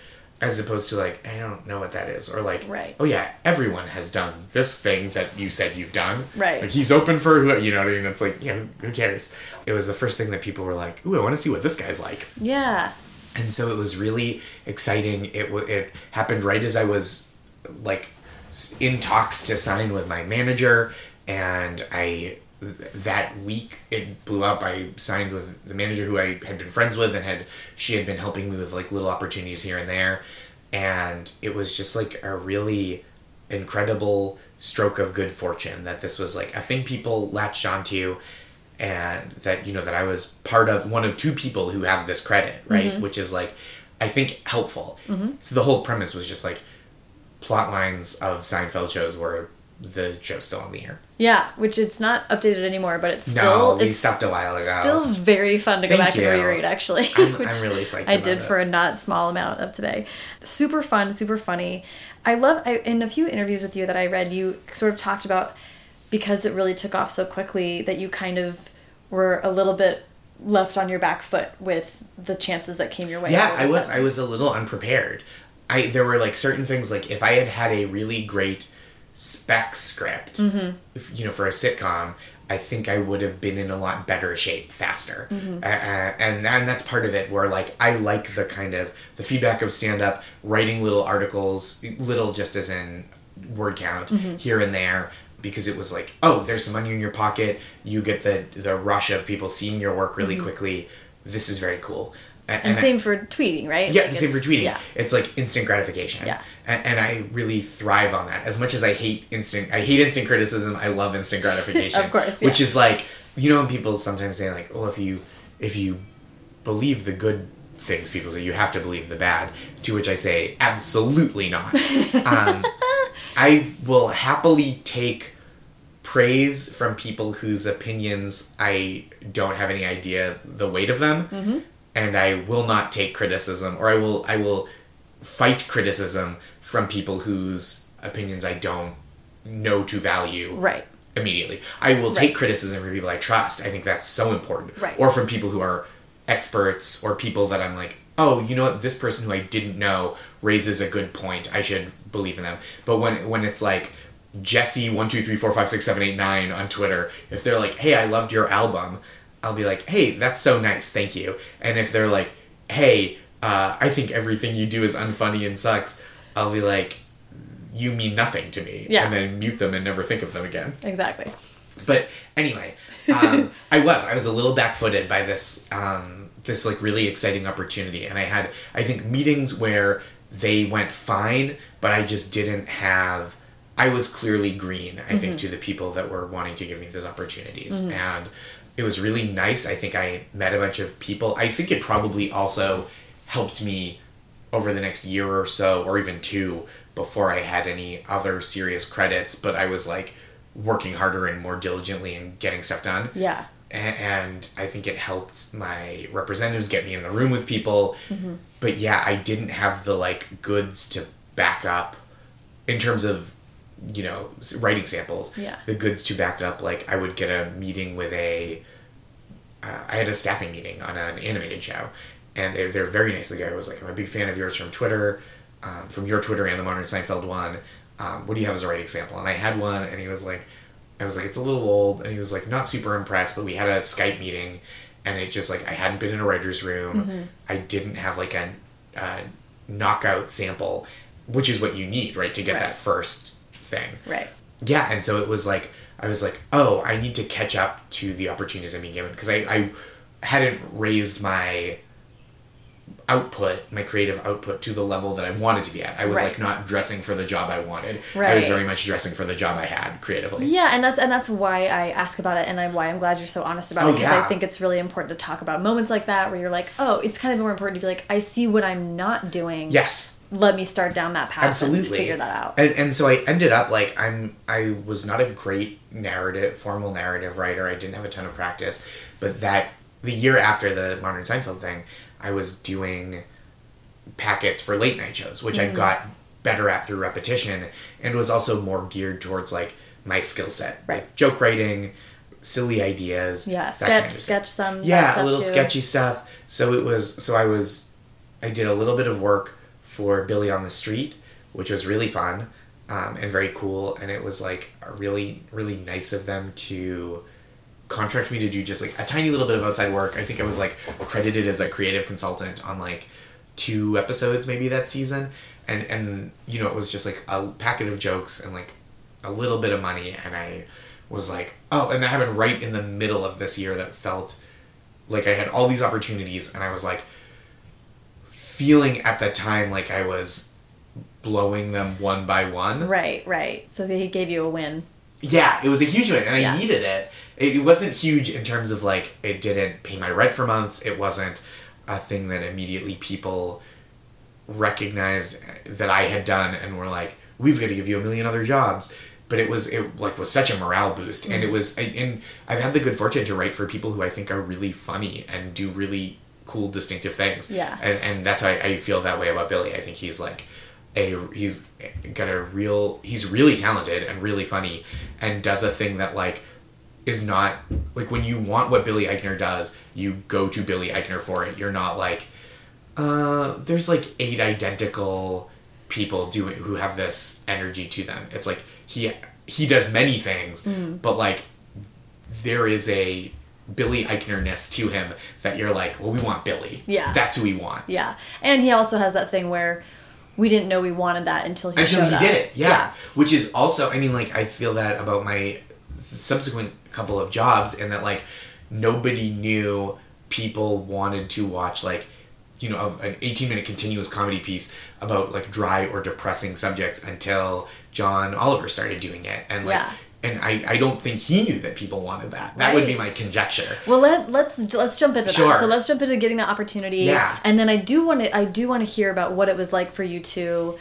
S2: As opposed to like, I don't know what that is, or like,
S1: Right.
S2: oh yeah, everyone has done this thing that you said you've done.
S1: Right.
S2: Like he's open for who you know what I mean. It's like, you know, who cares? It was the first thing that people were like, ooh, I want to see what this guy's like.
S1: Yeah.
S2: And so it was really exciting. It w- it happened right as I was like in talks to sign with my manager, and I that week it blew up. I signed with the manager who I had been friends with, and had she had been helping me with like little opportunities here and there, and it was just like a really incredible stroke of good fortune that this was like a thing people latched onto and that you know that I was part of one of two people who have this credit, right? Mm-hmm. Which is like I think helpful. Mm-hmm. So the whole premise was just like plot lines of Seinfeld shows where the show's still on the air.
S1: Yeah, which it's not updated anymore, but it's still no,
S2: we
S1: it's
S2: stopped a while ago.
S1: still very fun to go
S2: Thank
S1: back and
S2: you.
S1: reread actually.
S2: I'm-
S1: which
S2: I'm really psyched
S1: I did
S2: it.
S1: for a not small amount of today. Super fun, super funny. I love I, in a few interviews with you that I read, you sort of talked about because it really took off so quickly that you kind of were a little bit left on your back foot with the chances that came your way.
S2: yeah i was
S1: sudden.
S2: i was a little unprepared i there were like certain things like if i had had a really great spec script
S1: Mm-hmm.
S2: if, you know for a sitcom i think i would have been in a lot better shape faster
S1: Mm-hmm.
S2: uh, and and that's part of it where like i like the kind of the feedback of stand up writing little articles little just as in word count
S1: Mm-hmm.
S2: here and there because it was like oh there's some money in your pocket you get the the rush of people seeing your work really quickly this is very cool A-
S1: Mm-hmm. and
S2: I-
S1: same for tweeting, right?
S2: yeah,
S1: Like
S2: the same for tweeting.
S1: Yeah.
S2: It's like instant gratification.
S1: Yeah.
S2: And, and I really thrive on that. As much as I hate instant, I hate instant criticism. I love instant gratification.
S1: Of course,
S2: Which is like, you know, when people sometimes say like, well, if you, if you believe the good things people say, you have to believe the bad. To which I say, absolutely not. um, I will happily take praise from people whose opinions I don't have any idea the weight of them, and I will not take criticism, or I will I will fight criticism from people whose opinions I don't know to value
S1: Right.
S2: immediately. I will take
S1: Right.
S2: criticism from people I trust. I think that's so important.
S1: Right.
S2: Or from people who are experts or people that I'm like, oh, you know what, this person who I didn't know raises a good point. I should believe in them. But when when it's like Jesse one two three four five six seven eight nine on Twitter, if they're like, hey, I loved your album, I'll be like, hey, that's so nice, thank you. And if they're like, hey, uh, I think everything you do is unfunny and sucks, I'll be like, you mean nothing to me.
S1: Yeah.
S2: And then mute them and never think of them again.
S1: Exactly.
S2: But anyway, um, I was I was a little back footed by this um, this like really exciting opportunity, and I had I think meetings where they went fine, but I just didn't have. I was clearly green. I think to the people that were wanting to give me those opportunities, and it was really nice. I think I met a bunch of people. I think it probably also helped me over the next year or so, or even two, before I had any other serious credits. But I was like working harder and more diligently and getting stuff done.
S1: Yeah.
S2: And I think it helped my representatives get me in the room with people. Mm-hmm. But yeah, I didn't have the like goods to back up in terms of, you know, writing samples.
S1: Yeah.
S2: The goods to back up, like I would get a meeting with a uh, I had a staffing meeting on an animated show, and they're, they're very nice. The guy was like, "I'm a big fan of yours from Twitter, um, from your Twitter and the Modern Seinfeld one. Um, what do you have as a writing sample?" And I had one, and he was like, "I was like, it's a little old," and he was like, not super impressed. But we had a Skype meeting, and it just like I hadn't been in a writer's room. I didn't have like a, a knockout sample, which is what you need, right, to get
S1: Right.
S2: that first thing
S1: Right.
S2: yeah and so it was like i was like oh i need to catch up to the opportunities i'm being given because I, I hadn't raised my output my creative output to the level that i wanted to be at i was
S1: Right.
S2: like not dressing for the job i wanted Right. i was very much dressing for the job i had creatively
S1: Yeah, and that's and that's why I ask about it, and I, why I'm glad you're so honest about
S2: Oh,
S1: it because
S2: yeah.
S1: I think it's really important to talk about moments like that where you're like, oh, it's kind of more important to be like, I see what I'm not doing.
S2: yes
S1: let me start down that path
S2: absolutely
S1: and figure that out.
S2: And and so I ended up like I'm I was not a great narrative formal narrative writer. I didn't have a ton of practice, but that the year after the Modern Seinfeld thing, I was doing packets for late night shows, which
S1: Mm-hmm.
S2: I got better at through repetition, and was also more geared towards like my skill set,
S1: Right.
S2: like joke writing, silly ideas,
S1: yeah, sketch
S2: kind of
S1: sketch some
S2: yeah a little sketchy stuff so it was so i was i did a little bit of work for billy on the street which was really fun um, and very cool. And it was like really really nice of them to contract me to do just like a tiny little bit of outside work. I think i was like credited as a creative consultant on like two episodes maybe that season. And and you know it was just like a packet of jokes and like a little bit of money. And i was like oh and that happened right in the middle of this year that felt like i had all these opportunities. And i was like feeling at the time like i was blowing them one by one
S1: Right, right. So he gave you a win.
S2: yeah, it was a huge win, and I needed it. it. Wasn't huge in terms of like it didn't pay my rent for months. It wasn't a thing that immediately people recognized that I had done and were like, "We've got to give you a million other jobs." But it was it like was such a morale boost, and
S1: Mm-hmm.
S2: it was and I've had the good fortune to write for people who I think are really funny and do really cool, distinctive things.
S1: Yeah.
S2: and and that's why I feel that way about Billy. I think he's like a he's got a real he's really talented and really funny and does a thing that like is not like when you want what Billy Eichner does, you go to Billy Eichner for it. You're not like uh there's like eight identical people doing who have this energy to them. It's like he he does many things,
S1: Mm.
S2: but like there is a Billy Eichner-ness to him that you're like, well, we want Billy.
S1: Yeah.
S2: That's who we want.
S1: Yeah, and he also has that thing where we didn't know we wanted that until he
S2: until he
S1: up.
S2: did it yeah. which is also i mean like i feel that about my subsequent couple of jobs and that like nobody knew people wanted to watch like you know of an 18 minute continuous comedy piece about like dry or depressing subjects until john oliver started doing it and like
S1: Yeah.
S2: And I, I don't think he knew that people wanted that that would be my conjecture
S1: Well, let let's let's jump into
S2: Sure.
S1: that. So let's jump into getting the opportunity.
S2: Yeah.
S1: And then I do want to I do want to hear about what it was like for you to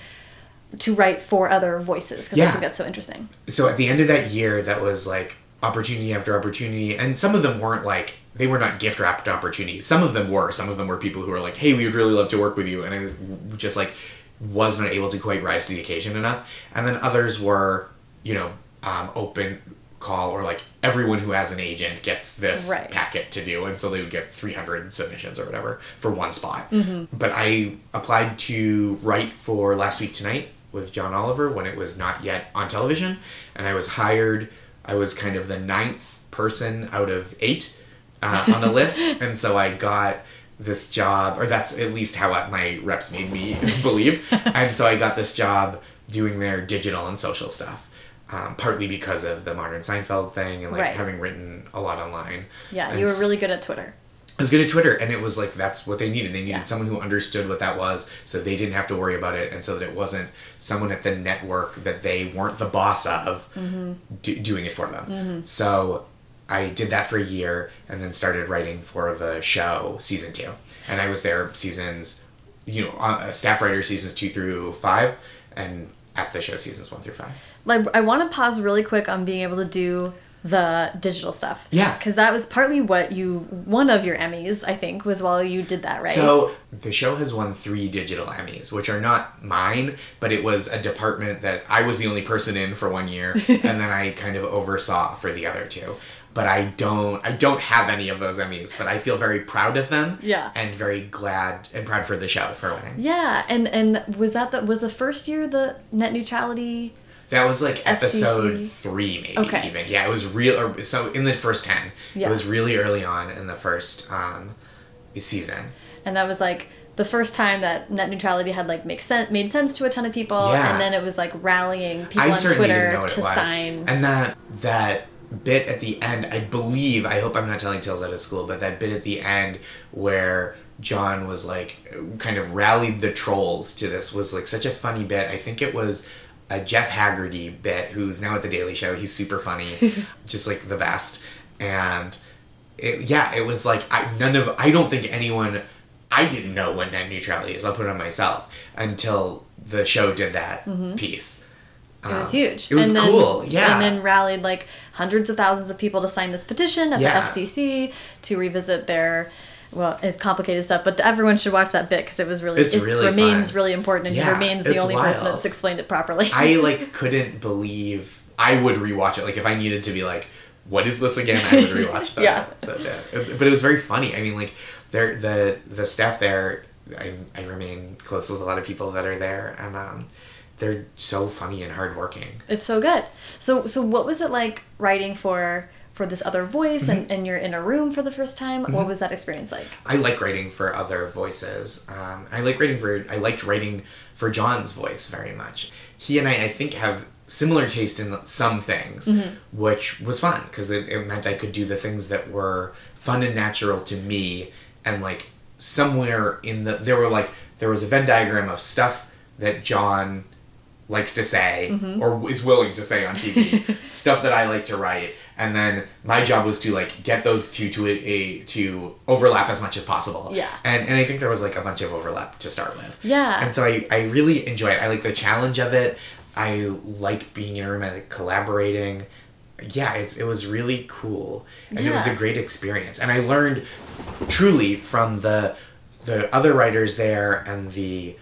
S1: to write for other voices because I think that's so interesting.
S2: so at the end of that year that was like opportunity after opportunity and some of them weren't like they were not gift wrapped opportunities some of them were some of them were people who were like hey we would really love to work with you and i just like was not able to quite rise to the occasion enough and then others were you know um, open call or like everyone who has an agent gets this
S1: Right.
S2: packet to do and so they would get 300 submissions or whatever for one spot
S1: Mm-hmm.
S2: but i applied to write for last week tonight with john oliver when it was not yet on television and i was hired i was kind of the ninth person out of eight uh, on the list and so i got this job or that's at least how my reps made me believe and so i got this job doing their digital and social stuff um, partly because of the modern Seinfeld thing and like
S1: Right.
S2: having written a lot online.
S1: Yeah,
S2: And
S1: you were really good at Twitter.
S2: I was good at Twitter, and it was like that's what they needed. They needed
S1: Yeah.
S2: someone who understood what that was, so they didn't have to worry about it, and so that it wasn't someone at the network that they weren't the boss of
S1: Mm-hmm.
S2: do, doing it for them. So I did that for a year, and then started writing for the show season two, and I was there seasons, you know, uh, staff writer seasons two through five, and at the show seasons one through five.
S1: Like I want to pause really quick on being able to do the digital stuff.
S2: Yeah.
S1: Because that was partly what you one of your Emmys I think was while you did that right.
S2: So the show has won three digital Emmys, which are not mine, but it was a department that I was the only person in for one year, and then I kind of oversaw for the other two. But I don't, I don't have any of those Emmys, but I feel very proud of them.
S1: Yeah.
S2: And very glad and proud for the show for winning.
S1: yeah, and and was that the was the first year the net neutrality?
S2: That was like episode three, maybe
S1: Okay.
S2: even. Yeah, it was real. Or, so in the first ten,
S1: Yeah.
S2: it was really early on in the first um, season.
S1: and that was like the first time that net neutrality had like make sense made sense to a ton of people
S2: Yeah.
S1: and then it was like rallying people
S2: I
S1: on
S2: certainly
S1: twitter
S2: didn't know what
S1: to
S2: it was.
S1: sign
S2: And that that bit at the end, I believe, I hope I'm not telling tales out of school, but that bit at the end where John was like kind of rallied the trolls to this was like such a funny bit. I think it was a Jeff Haggerty bit, who's now at the Daily Show. He's super funny, just like the best. And it, yeah, it was like I, none of I don't think anyone I didn't know what net neutrality is. I'll put it on myself until the show did that piece.
S1: It was
S2: Um,
S1: huge.
S2: It was
S1: and then,
S2: cool. Yeah.
S1: And then rallied like hundreds of thousands of people to sign this petition at
S2: Yeah.
S1: the FCC to revisit their. Well, it's complicated stuff, but everyone should watch that bit because it was really
S2: It's
S1: it
S2: really
S1: remains
S2: fun.
S1: really important, and he remains the only person that's explained it properly.
S2: I like couldn't believe I would rewatch it. Like if I needed to be like, what is this again? I would rewatch that.
S1: Yeah.
S2: But, yeah. It- but it was very funny. I mean, like there the the staff there. I I remain close with a lot of people that are there, and um, they're so funny and hardworking.
S1: It's so good. So so what was it like writing for for this other voice
S2: Mm-hmm.
S1: and, and you're in a room for the first time? What was that experience like?
S2: I like writing for other voices. Um, I like writing for. I liked writing for John's voice very much. He and I, I think, have similar taste in some things, which was fun because it, it meant I could do the things that were fun and natural to me, and like somewhere in the there were like there was a Venn diagram of stuff that John likes to say or is willing to say on TV, stuff that I like to write, and then my job was to like get those two to a, a to overlap as much as possible.
S1: Yeah.
S2: And and I think there was like a bunch of overlap to start with.
S1: Yeah.
S2: And so I I really enjoy it. I like the challenge of it. I like being in a room. I like collaborating. Yeah, it's, it was really cool, and it was a great experience. And I learned truly from the the other writers there and the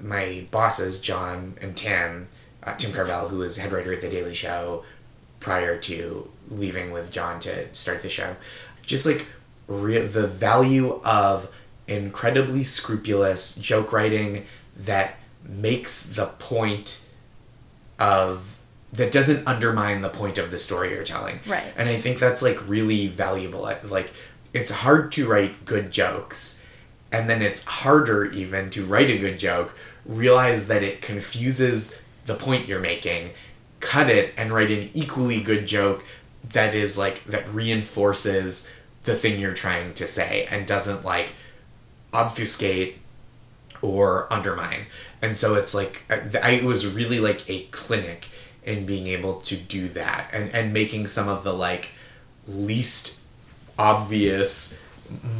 S2: my bosses, John and Tim, uh, Tim Carvell, who was head writer at The Daily Show prior to leaving with John to start the show, just like re- the value of incredibly scrupulous joke writing that makes the point of that doesn't undermine the point of the story you're telling.
S1: Right.
S2: And I think that's like really valuable. Like it's hard to write good jokes and then it's harder even to write a good joke, realize that it confuses the point you're making, cut it and write an equally good joke that is like that reinforces the thing you're trying to say and doesn't like obfuscate or undermine. And so it's like uh, I, I it was really like a clinic in being able to do that and and making some of the like least obvious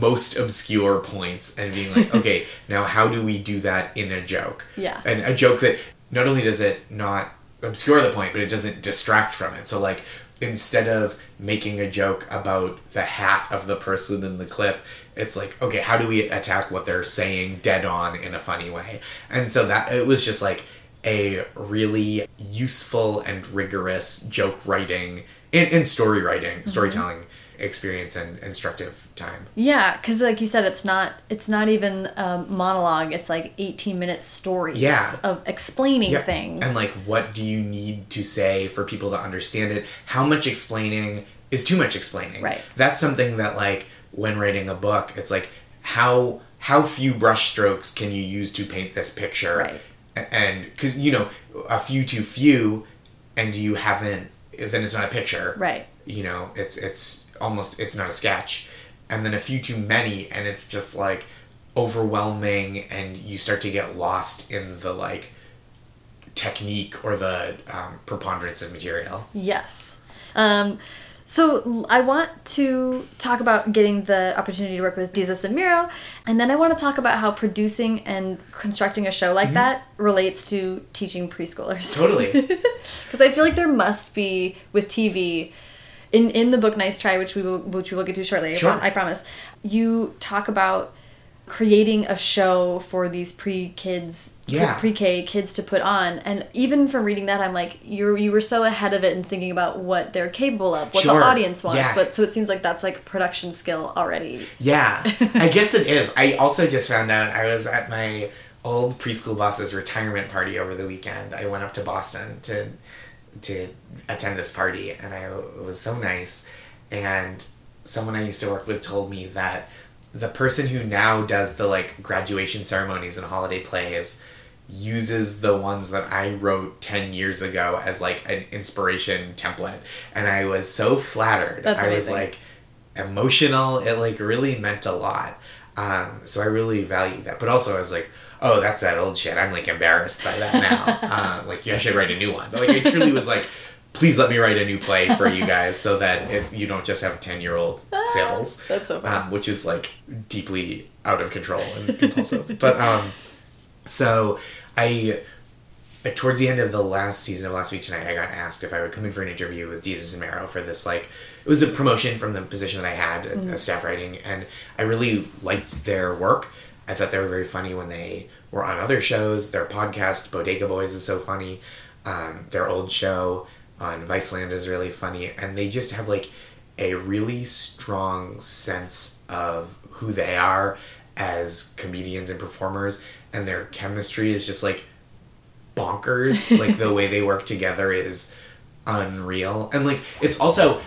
S2: most obscure points and being like okay now how do we do that in a joke
S1: Yeah.
S2: and a joke that not only does it not obscure the point but it doesn't distract from it. So like instead of making a joke about the hat of the person in the clip it's like okay how do we attack what they're saying dead on in a funny way? And so that it was just like a really useful and rigorous joke writing and, and story writing mm-hmm. storytelling experience and instructive time
S1: Yeah, because like you said, it's not it's not even a monologue. It's like eighteen minute stories
S2: Yeah.
S1: of explaining
S2: Yeah,
S1: things.
S2: And like, what do you need to say for people to understand it? How much explaining is too much explaining?
S1: Right.
S2: That's something that like when writing a book, it's like how how few brush strokes can you use to paint this picture?
S1: Right.
S2: And because you know a few too few, and you haven't, then it's not a picture.
S1: Right.
S2: You know, it's it's almost it's not a sketch, and then a few too many, and it's just like overwhelming, and you start to get lost in the like technique or the um, preponderance of material.
S1: Yes. Um, so I want to talk about getting the opportunity to work with Desus and Mero, and then I want to talk about how producing and constructing a show like that relates to teaching preschoolers.
S2: Totally.
S1: Because I feel like there must be with TV, in in the book Nice Try, which we will which we will get to shortly. I
S2: Sure.
S1: pro- I promise. You talk about creating a show for these pre kids
S2: Yeah.
S1: pre K kids to put on, and even from reading that, I'm like you you were so ahead of it and thinking about what they're capable of, what
S2: Sure.
S1: the audience wants.
S2: Yeah.
S1: But so it seems like that's like production skill already.
S2: Yeah, I guess it is. I also just found out I was at my old preschool boss's retirement party over the weekend. I went up to Boston to to attend this party, and I it was so nice. And someone I used to work with told me that the person who now does the like graduation ceremonies and holiday plays uses the ones that I wrote 10 years ago as like an inspiration template and I was so flattered.
S1: That's
S2: I was like emotional. It like really meant a lot. Um, so I really value that. But also I was like, oh, that's that old shit. I'm like embarrassed by that now. uh, like, yeah, I should write a new one. But like, I truly was like, please let me write a new play for you guys so that it, you don't just have 10 year old sales
S1: That's so funny.
S2: um, which is like deeply out of control and compulsive but um so i uh, towards the end of the last season of last week tonight i got asked if i would come in for an interview with Desus and Mero for this like it was a promotion from the position that i had
S1: Mm-hmm.
S2: of staff writing and i really liked their work i thought they were very funny when they were on other shows. Their podcast bodega boys is so funny. Um, their old show on viceland is really funny. And they just have like a really strong sense of who they are as comedians and performers. And their chemistry is just like bonkers. Like the way they work together is unreal. And like it's also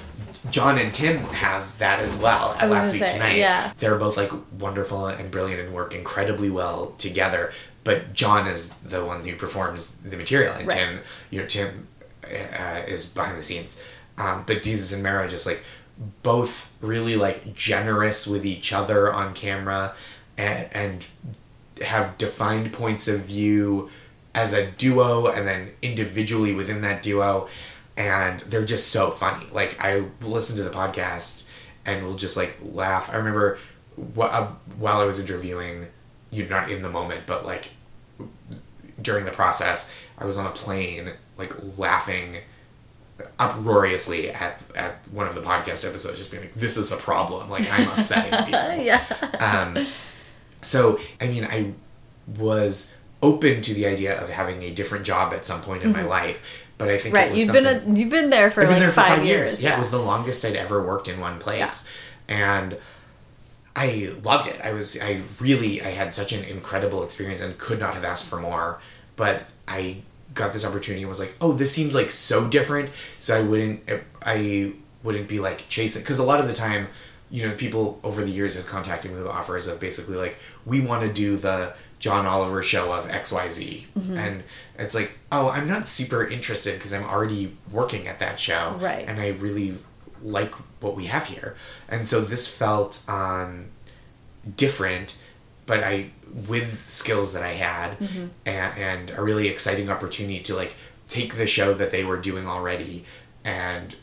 S2: john and tim have that as well at last week
S1: say,
S2: tonight
S1: yeah.
S2: they're both like wonderful and brilliant and work incredibly well together but john is the one who performs the material and
S1: Right.
S2: tim you know tim uh, is behind the scenes um, but Desus and Mero just like both really like generous with each other on camera and, and have defined points of view as a duo and then individually within that duo and they're just so funny. Like i listen to the podcast and will just like laugh. I remember wh- uh, while i was interviewing you're not in the moment but like during the process i was on a plane like laughing uproariously at, at one of the podcast episodes just being like this is a problem. Like i'm upsetting people.
S1: Yeah.
S2: um, so, I mean, I was open to the idea of having a different job at some point in my life, but I think it.
S1: Right.
S2: was
S1: You've been a, you've been there for
S2: I've
S1: like
S2: there for
S1: five,
S2: five, years. Yeah,
S1: Yeah.
S2: it was the longest I'd ever worked in one place, and I loved it. I was, I really, I had such an incredible experience and could not have asked for more. But I got this opportunity and was like, oh, this seems like so different. So I wouldn't, eh, I wouldn't be like chasing because a lot of the time, you know, people over the years have contacted me with offers of basically like, we want to do the John Oliver show of X Y Z,
S1: Mm-hmm.
S2: and it's like, oh, I'm not super interested because I'm already working at that show,
S1: Right.
S2: And I really like what we have here, and so this felt um, different, but I with skills that I had,
S1: Mm-hmm.
S2: and, and a really exciting opportunity to like take the show that they were doing already and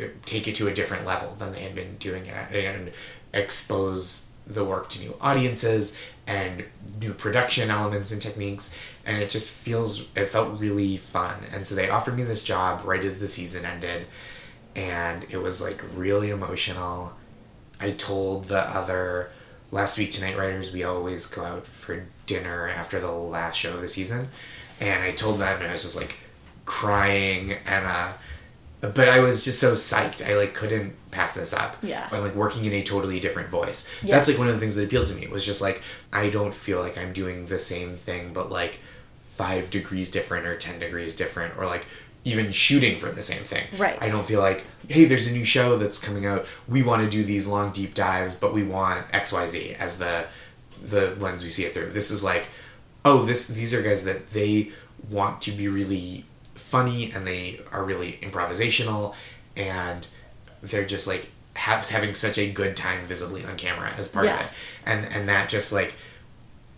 S2: uh, take it to a different level than they had been doing it and expose the work to new audiences and new production elements and techniques and it just feels it felt really fun. And so they offered me this job right as the season ended and it was like really emotional. I told the other last week tonight writers we always go out for dinner after the last show of the season. And i told them and i was just like crying and uh but I was just so psyched. I like couldn't pass this up.
S1: Yeah.
S2: And like working in a totally different voice.
S1: Yeah.
S2: That's like one of the things that appealed to me. It was just like I don't feel like I'm doing the same thing, but like five degrees different or ten degrees different, or like even shooting for the same thing.
S1: Right.
S2: I don't feel like hey, there's a new show that's coming out. We want to do these long deep dives, but we want X Y Z as the the lens we see it through. This is like oh this these are guys that they want to be really funny and they are really improvisational and they're just like have, having such a good time visibly on camera as part
S1: Yeah.
S2: of it and and that just like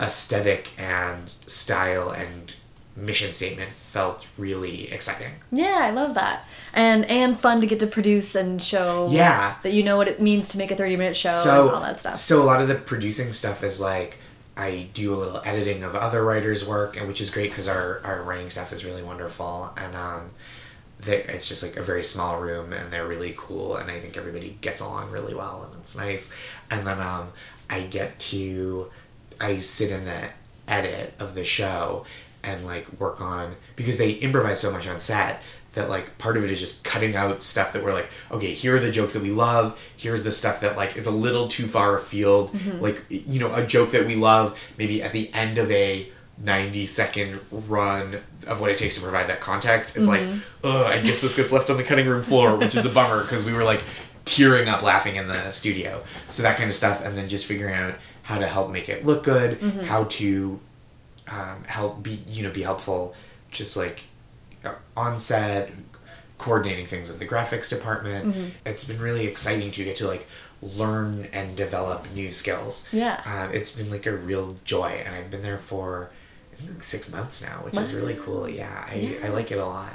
S2: aesthetic and style and mission statement felt really exciting
S1: Yeah, I love that. And and fun to get to produce and show
S2: Yeah.
S1: that you know what it means to make a 30 minute show
S2: so
S1: and all that stuff.
S2: so a lot of the producing stuff is like I do a little editing of other writers' work, and which is great because our, our writing staff is really wonderful, and um, it's just like a very small room, and they're really cool, and I think everybody gets along really well, and it's nice. And then um, I get to I sit in the edit of the show and like work on because they improvise so much on set that like part of it is just cutting out stuff that we're like okay here are the jokes that we love. Here's the stuff that like is a little too far afield. Like you know a joke that we love maybe at the end of a 90 second run of what it takes to provide that context. It's like oh i guess this gets left on the cutting room floor which is a bummer because we were like tearing up laughing in the studio. So that kind of stuff and then just figuring out how to help make it look good how to um, help be you know be helpful just like uh, on set coordinating things with the graphics department. It's been really exciting to get to like learn and develop new skills.
S1: Yeah.
S2: um, it's been like a real joy and i've been there for I think, like six months now which is really cool yeah i, I like it a lot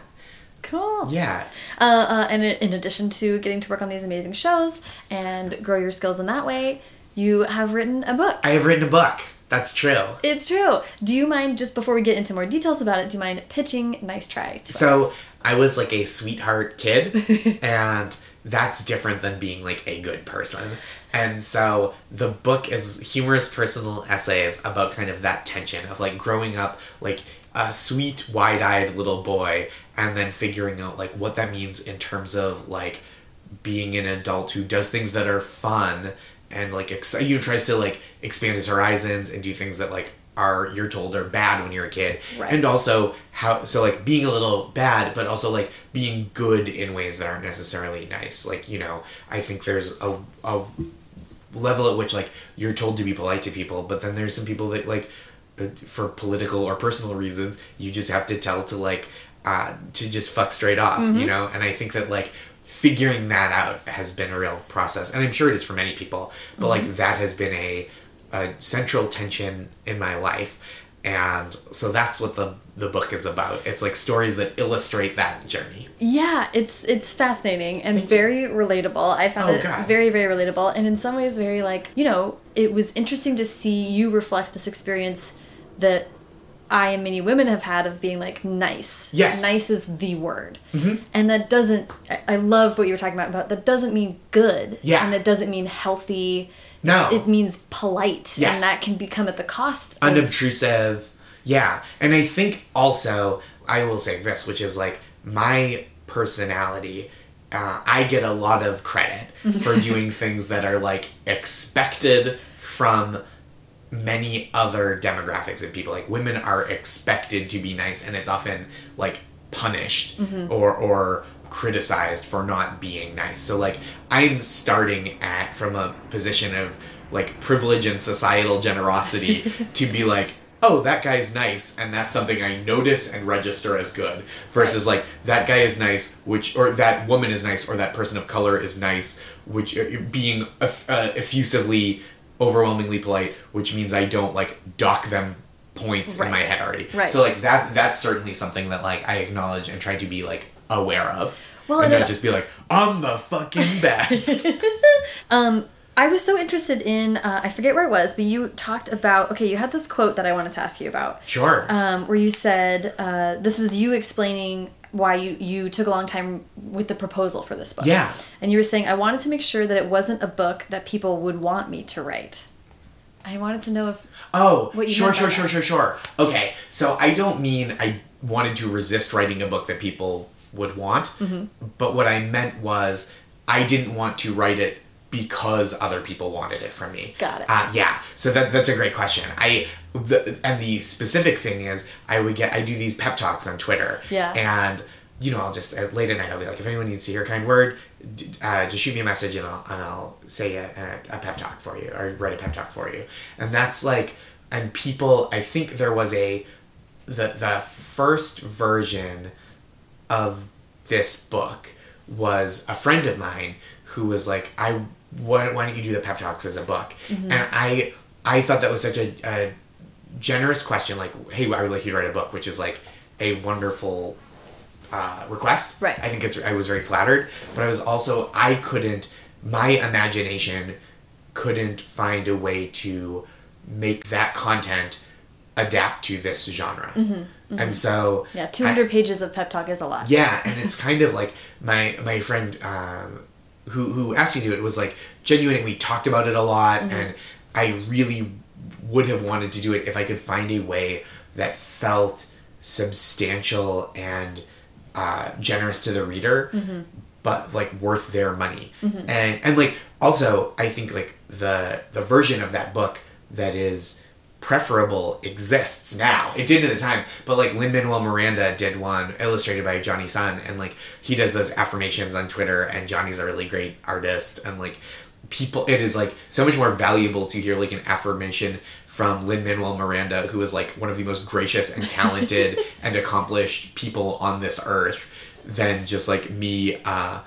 S1: Cool.
S2: Yeah.
S1: Uh, uh, and in in addition to getting to work on these amazing shows and grow your skills in that way, you have written a book.
S2: I have written a book. That's true.
S1: It's true. Do you mind, just before we get into more details about it, do you mind pitching Nice Try? To
S2: So
S1: us?
S2: I was like a sweetheart kid, and that's different than being like a good person. And so the book is humorous personal essays about kind of that tension of like growing up like a sweet, wide eyed little boy, and then figuring out like what that means in terms of like being an adult who does things that are fun and like ex- you know, tries to like expand his horizons and do things that like are you're told are bad when you're a kid
S1: Right.
S2: and also how so like being a little bad but also like being good in ways that aren't necessarily nice like you know i think there's a, a level at which like you're told to be polite to people but then there's some people that like uh, for political or personal reasons you just have to tell to like uh to just fuck straight off you know? And i think that like figuring that out has been a real process and i'm sure it is for many people but like that has been a, a central tension in my life and so that's what the the book is about it's like stories that illustrate that journey
S1: Yeah, it's it's fascinating and very relatable. I found
S2: Oh,
S1: it
S2: God.
S1: very very relatable and in some ways very like, you know, it was interesting to see you reflect this experience that I and many women have had of being like nice.
S2: Yes. Mm-hmm.
S1: Nice is the word. And that doesn't I- I love what you were talking about about that doesn't mean good.
S2: Yeah.
S1: And it doesn't mean healthy.
S2: No.
S1: It means polite.
S2: Yes.
S1: And that can become at the cost of
S2: unobtrusive. Yeah. And I think also, I will say this, which is like my personality, uh, I get a lot of credit for doing things that are like expected from many other demographics of people. Like women are expected to be nice, and it's often like punished or or criticized for not being nice. So like I'm starting at from a position of like privilege and societal generosity to be like oh that guy's nice and that's something i notice and register as good versus like that guy is nice which or that woman is nice or that person of color is nice which uh, being eff- uh, effusively overwhelmingly polite which means i don't like dock them points in my head already
S1: Right.
S2: so like that that's certainly something that like i acknowledge and try to be like aware of
S1: Well,
S2: and
S1: it-
S2: just be like i'm the fucking best um,
S1: I was so interested in, uh, I forget where it was, but you talked about, okay, you had this quote that I wanted to ask you about.
S2: sure
S1: Um, where you said, uh, this was you explaining why you, you took a long time with the proposal for this book.
S2: Yeah.
S1: And you were saying, I wanted to make sure that it wasn't a book that people would want me to write. I wanted to know if,
S2: Oh,
S1: what you
S2: sure, sure, sure, sure, sure. Okay, so I don't mean I wanted to resist writing a book that people would want,
S1: Mm-hmm.
S2: but what I meant was I didn't want to write it because other people wanted it from me.
S1: Got it.
S2: Uh, yeah, so that that's a great question. I the, and the specific thing is I would get I do these pep talks on Twitter.
S1: Yeah.
S2: And you know I'll just uh, late at night I'll be like if anyone needs to hear a kind word, uh, just shoot me a message and I'll and I'll say a, a, a pep talk for you or write a pep talk for you. And that's like and people I think there was a the the first version of this book was a friend of mine who was like, I why, why don't you do the pep talks as a book?
S1: Mm-hmm.
S2: And I I thought that was such a, a generous question. Like, hey, I would like you to write a book, which is like a wonderful uh, request.
S1: Right.
S2: I think it's I was very flattered, but I was also I couldn't my imagination couldn't find a way to make that content adapt to this genre. Mm-hmm, mm-hmm. And so
S1: yeah,
S2: I-
S1: 200 pages of pep talk is a lot.
S2: yeah, and it's kind of like my my friend um, who who asked me to do it was like genuine, we talked about it a lot, mm-hmm. and I really would have wanted to do it if I could find a way that felt substantial and uh, generous to the reader, but like worth their money, and and like also I think like the the version of that book that is preferable exists now. It didn't at the time, but like Lin Manuel Miranda did one illustrated by Jonny Sun, and like he does those affirmations on Twitter, and Jonny's a really great artist, and like people, it is like so much more valuable to hear like an affirmation from Lin Manuel Miranda, who is like one of the most gracious and talented and accomplished people on this earth, than just like me, uh,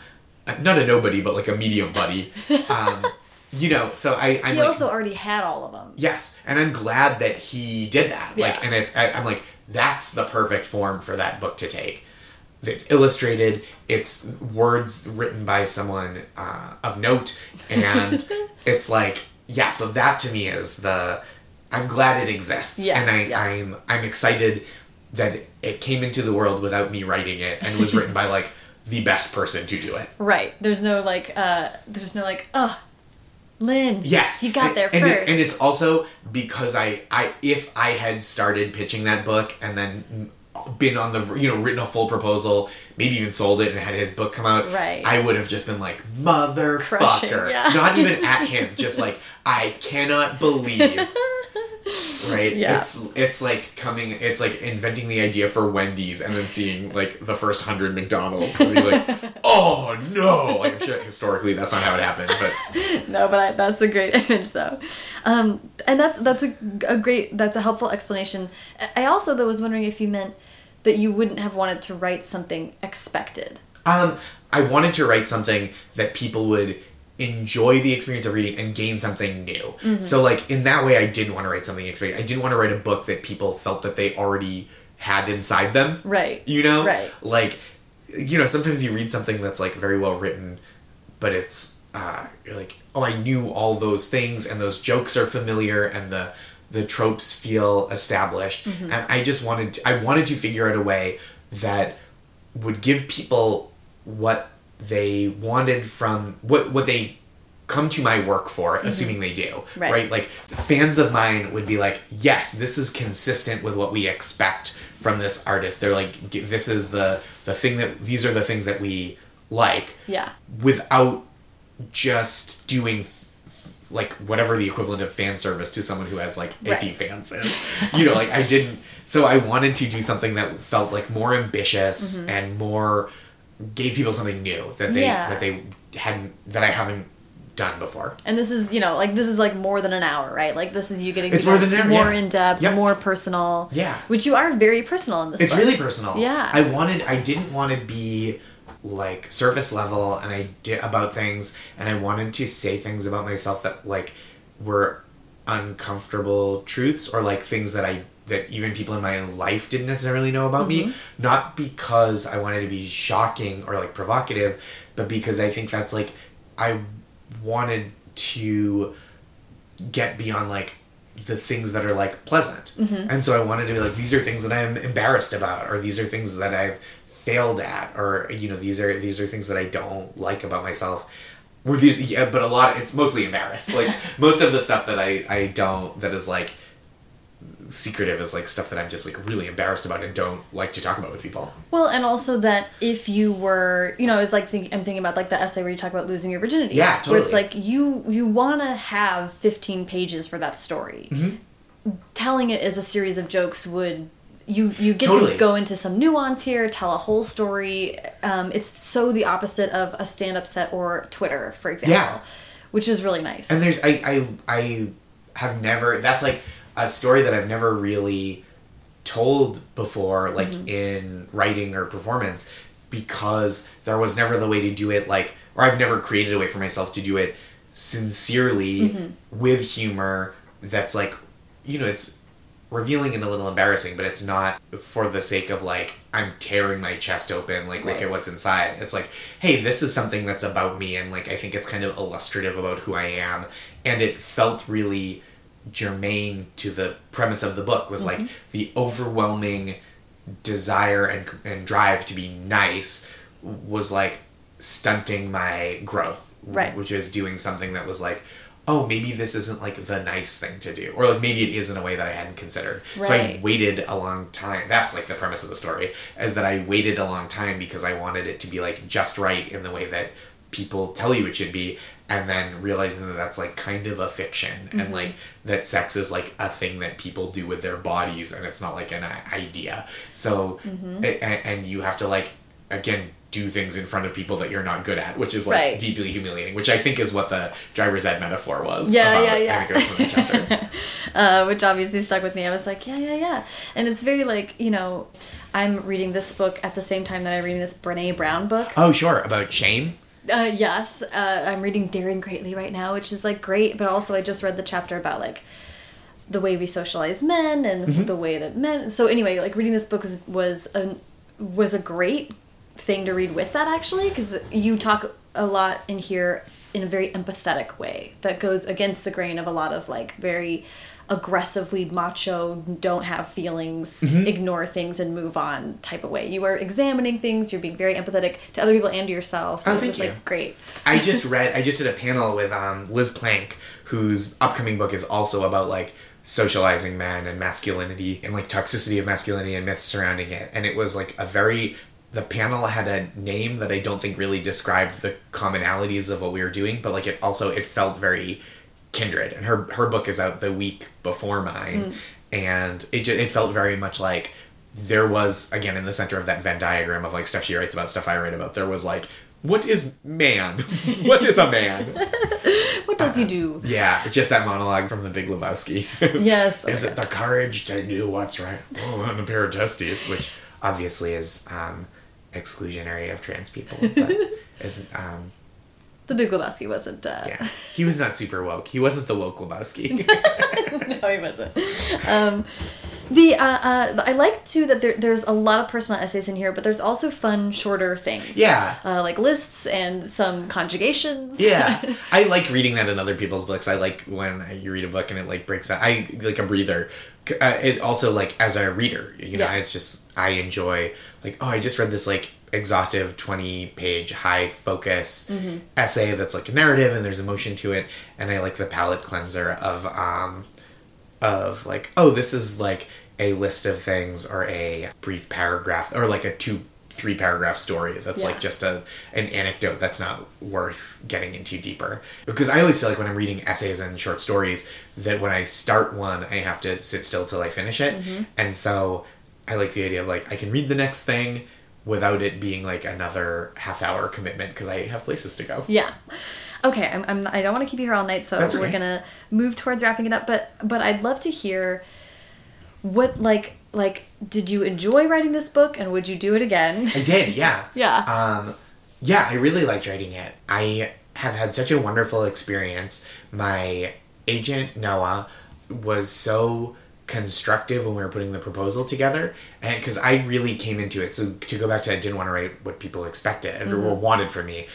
S2: not a nobody, but like a medium buddy. Um, you know, so I, I'm
S1: He
S2: like,
S1: also already had all of them.
S2: Yes, and I'm glad that he did that.
S1: Yeah.
S2: Like, and it's I, I'm like that's the perfect form for that book to take. it's illustrated. It's words written by someone uh, of note, and it's like yeah. So that to me is the. I'm glad it exists,
S1: Yeah,
S2: and I,
S1: yeah.
S2: I'm I'm excited that it came into the world without me writing it and was written by like the best person to do it.
S1: Right. There's no like uh there's no like, oh Lin.
S2: Yes,
S1: He got there
S2: and
S1: first.
S2: It, and it's also because I, I, if I had started pitching that book and then been on the, you know, written a full proposal, maybe even sold it and had his book come out,
S1: Right.
S2: I would have just been like, motherfucker,
S1: yeah.
S2: not even at him, just like I cannot believe. Right,
S1: Yeah.
S2: it's it's like coming, it's like inventing the idea for Wendy's and then seeing like the first hundred McDonald's and be like, oh no! Like I'm sure historically that's not how it happened, but
S1: no, but I, that's a great image though. Um and that's that's a, a great that's a helpful explanation. I also though was wondering if you meant that you wouldn't have wanted to write something expected.
S2: Um, I wanted to write something that people would enjoy the experience of reading and gain something new. So, like in that way, I didn't want to write something expected. I didn't want to write a book that people felt that they already had inside them.
S1: Right.
S2: You know.
S1: Right.
S2: Like, you know, sometimes you read something that's like very well written, but it's uh, you're like, oh, I knew all those things, and those jokes are familiar, and the the tropes feel established, and I just wanted to, I wanted to figure out a way that would give people what they wanted from what what they come to my work for assuming they do
S1: Right.
S2: like fans of mine would be like yes this is consistent with what we expect from this artist they're like this is the the thing that these are the things that we like
S1: Yeah.
S2: without just doing f- f- like whatever the equivalent of fan service to someone who has like
S1: Right.
S2: iffy fans is. You know, like I didn't. So I wanted to do something that felt like more ambitious
S1: Mm-hmm.
S2: and more gave people something new that they
S1: Yeah.
S2: that they hadn't that I haven't done before.
S1: And this is, you know, like this is like more than an hour, right? Like this is you getting
S2: It's more than an hour,
S1: more
S2: yeah.
S1: in depth,
S2: Yep.
S1: more personal.
S2: Yeah.
S1: Which you are very personal in this
S2: It's
S1: book.
S2: really personal.
S1: Yeah.
S2: I wanted I didn't want to be like surface level and I did about things and I wanted to say things about myself that like were uncomfortable truths or like things that I that even people in my life didn't necessarily know about me mm-hmm. not because I wanted to be shocking or like provocative but because I think that's like I wanted to get beyond like the things that are like pleasant. Mm-hmm. And so I wanted to be like, these are things that I'm embarrassed about, or these are things that I've failed at, or you know, these are these are things that I don't like about myself. Were these yeah, but a lot it's mostly embarrassed. Like most of the stuff that I I don't that is like secretive is like stuff that I'm just like really embarrassed about and don't like to talk about with people.
S1: Well, and also that if you were, you know, it's like think, I'm thinking about like the essay where you talk about losing your virginity.
S2: Yeah, totally.
S1: Where it's like you you want to have 15 pages for that story.
S2: Mm-hmm.
S1: Telling it as a series of jokes would you you get
S2: Totally.
S1: to go into some nuance here, tell a whole story. Um, it's so the opposite of a stand-up set or Twitter, for example.
S2: Yeah.
S1: Which is really nice.
S2: And there's I I I have never that's like a story that I've never really told before like mm-hmm. in writing or performance because there was never the way to do it like or I've never created a way for myself to do it sincerely mm-hmm. with humor that's like you know it's revealing and a little embarrassing but it's not for the sake of like i'm tearing my chest open like look at what's inside. It's like hey this is something that's about me and like i think it's kind of illustrative about who i am. And it felt really germane to the premise of the book was like mm-hmm. the overwhelming desire and, and drive to be nice was like stunting my growth
S1: Right.
S2: which is doing something that was like oh maybe this isn't like the nice thing to do or like maybe it is in a way that i hadn't considered. So i waited a long time that's like the premise of the story is that i waited a long time because i wanted it to be like just right in the way that people tell you it should be and then realizing that that's like kind of a fiction and mm-hmm. like that sex is like a thing that people do with their bodies and it's not like an uh, idea so mm-hmm. a- a- and you have to like again do things in front of people that you're not good at which is like
S1: Right.
S2: deeply humiliating which i think is what the driver's ed metaphor was
S1: Yeah,
S2: about,
S1: yeah, yeah.
S2: It from the chapter
S1: uh, which obviously stuck with me. I was like, yeah, yeah, yeah. And it's very like, you know, I'm reading this book at the same time that I'm reading this Brene Brown book.
S2: oh sure about shame
S1: Uh, yes, uh, I'm reading Daring Greatly right now, which is like great, but also I just read the chapter about like the way we socialize men and
S2: Mm-hmm.
S1: the way that men. So anyway, like reading this book was was a was a great thing to read with that actually because you talk a lot in here in a very empathetic way that goes against the grain of a lot of like very aggressively macho don't have feelings
S2: Mm-hmm.
S1: ignore things and move on type of way you are examining things you're being very empathetic to other people and to yourself
S2: Oh, thank you.
S1: like great
S2: I just read. I just did a panel with um, Liz Plank, whose upcoming book is also about like socializing men and masculinity and like toxicity of masculinity and myths surrounding it. And it was like a very. The panel had a name that I don't think really described the commonalities of what we were doing, but like it also it felt very kindred. And her her book is out the week before mine, and it just, it felt very much like there was again in the center of that Venn diagram of like stuff she writes about, stuff I write about. There was like, what is man? what is a man?
S1: what does he do
S2: Yeah, it's just that monologue from The Big Lebowski.
S1: yes
S2: is it the courage to do what's right? Oh, and a pair of testes, which obviously is um, exclusionary of trans people, but is um,
S1: the big lebowski wasn't uh
S2: yeah. He was not super woke. He wasn't the woke Lebowski.
S1: no, he wasn't. Um, the uh, uh, I like too that there, there's a lot of personal essays in here, but there's also fun, shorter things.
S2: Yeah.
S1: uh, like lists and some conjugations.
S2: yeah i like reading that in other people's books i like when you read a book and it like breaks out i like a breather uh, it also like as a reader you know
S1: Yeah.
S2: it's just i enjoy like oh i just read this like exhaustive 20 page high focus essay that's like a narrative and there's emotion to it and i like the palate cleanser of um of like oh this is like a list of things or a brief paragraph or like a two three paragraph story that's
S1: Yeah.
S2: like just a an anecdote that's not worth getting into deeper because i always feel like when i'm reading essays and short stories that when i start one i have to sit still till i finish it
S1: Mm-hmm.
S2: and so i like the idea of like i can read the next thing without it being like another half hour commitment because i have places to go
S1: Yeah. Okay, I'm, I'm I don't want to keep you here all night, so
S2: That's
S1: we're gonna move towards wrapping it up. But but I'd love to hear what like like did you enjoy writing this book and would you do it again?
S2: I did, yeah.
S1: Yeah.
S2: Um, yeah, I really liked writing it. I have had such a wonderful experience. My agent Noah was so constructive when we were putting the proposal together, and because I really came into it. So to go back to, I didn't want to write what people expected or mm-hmm. wanted from me.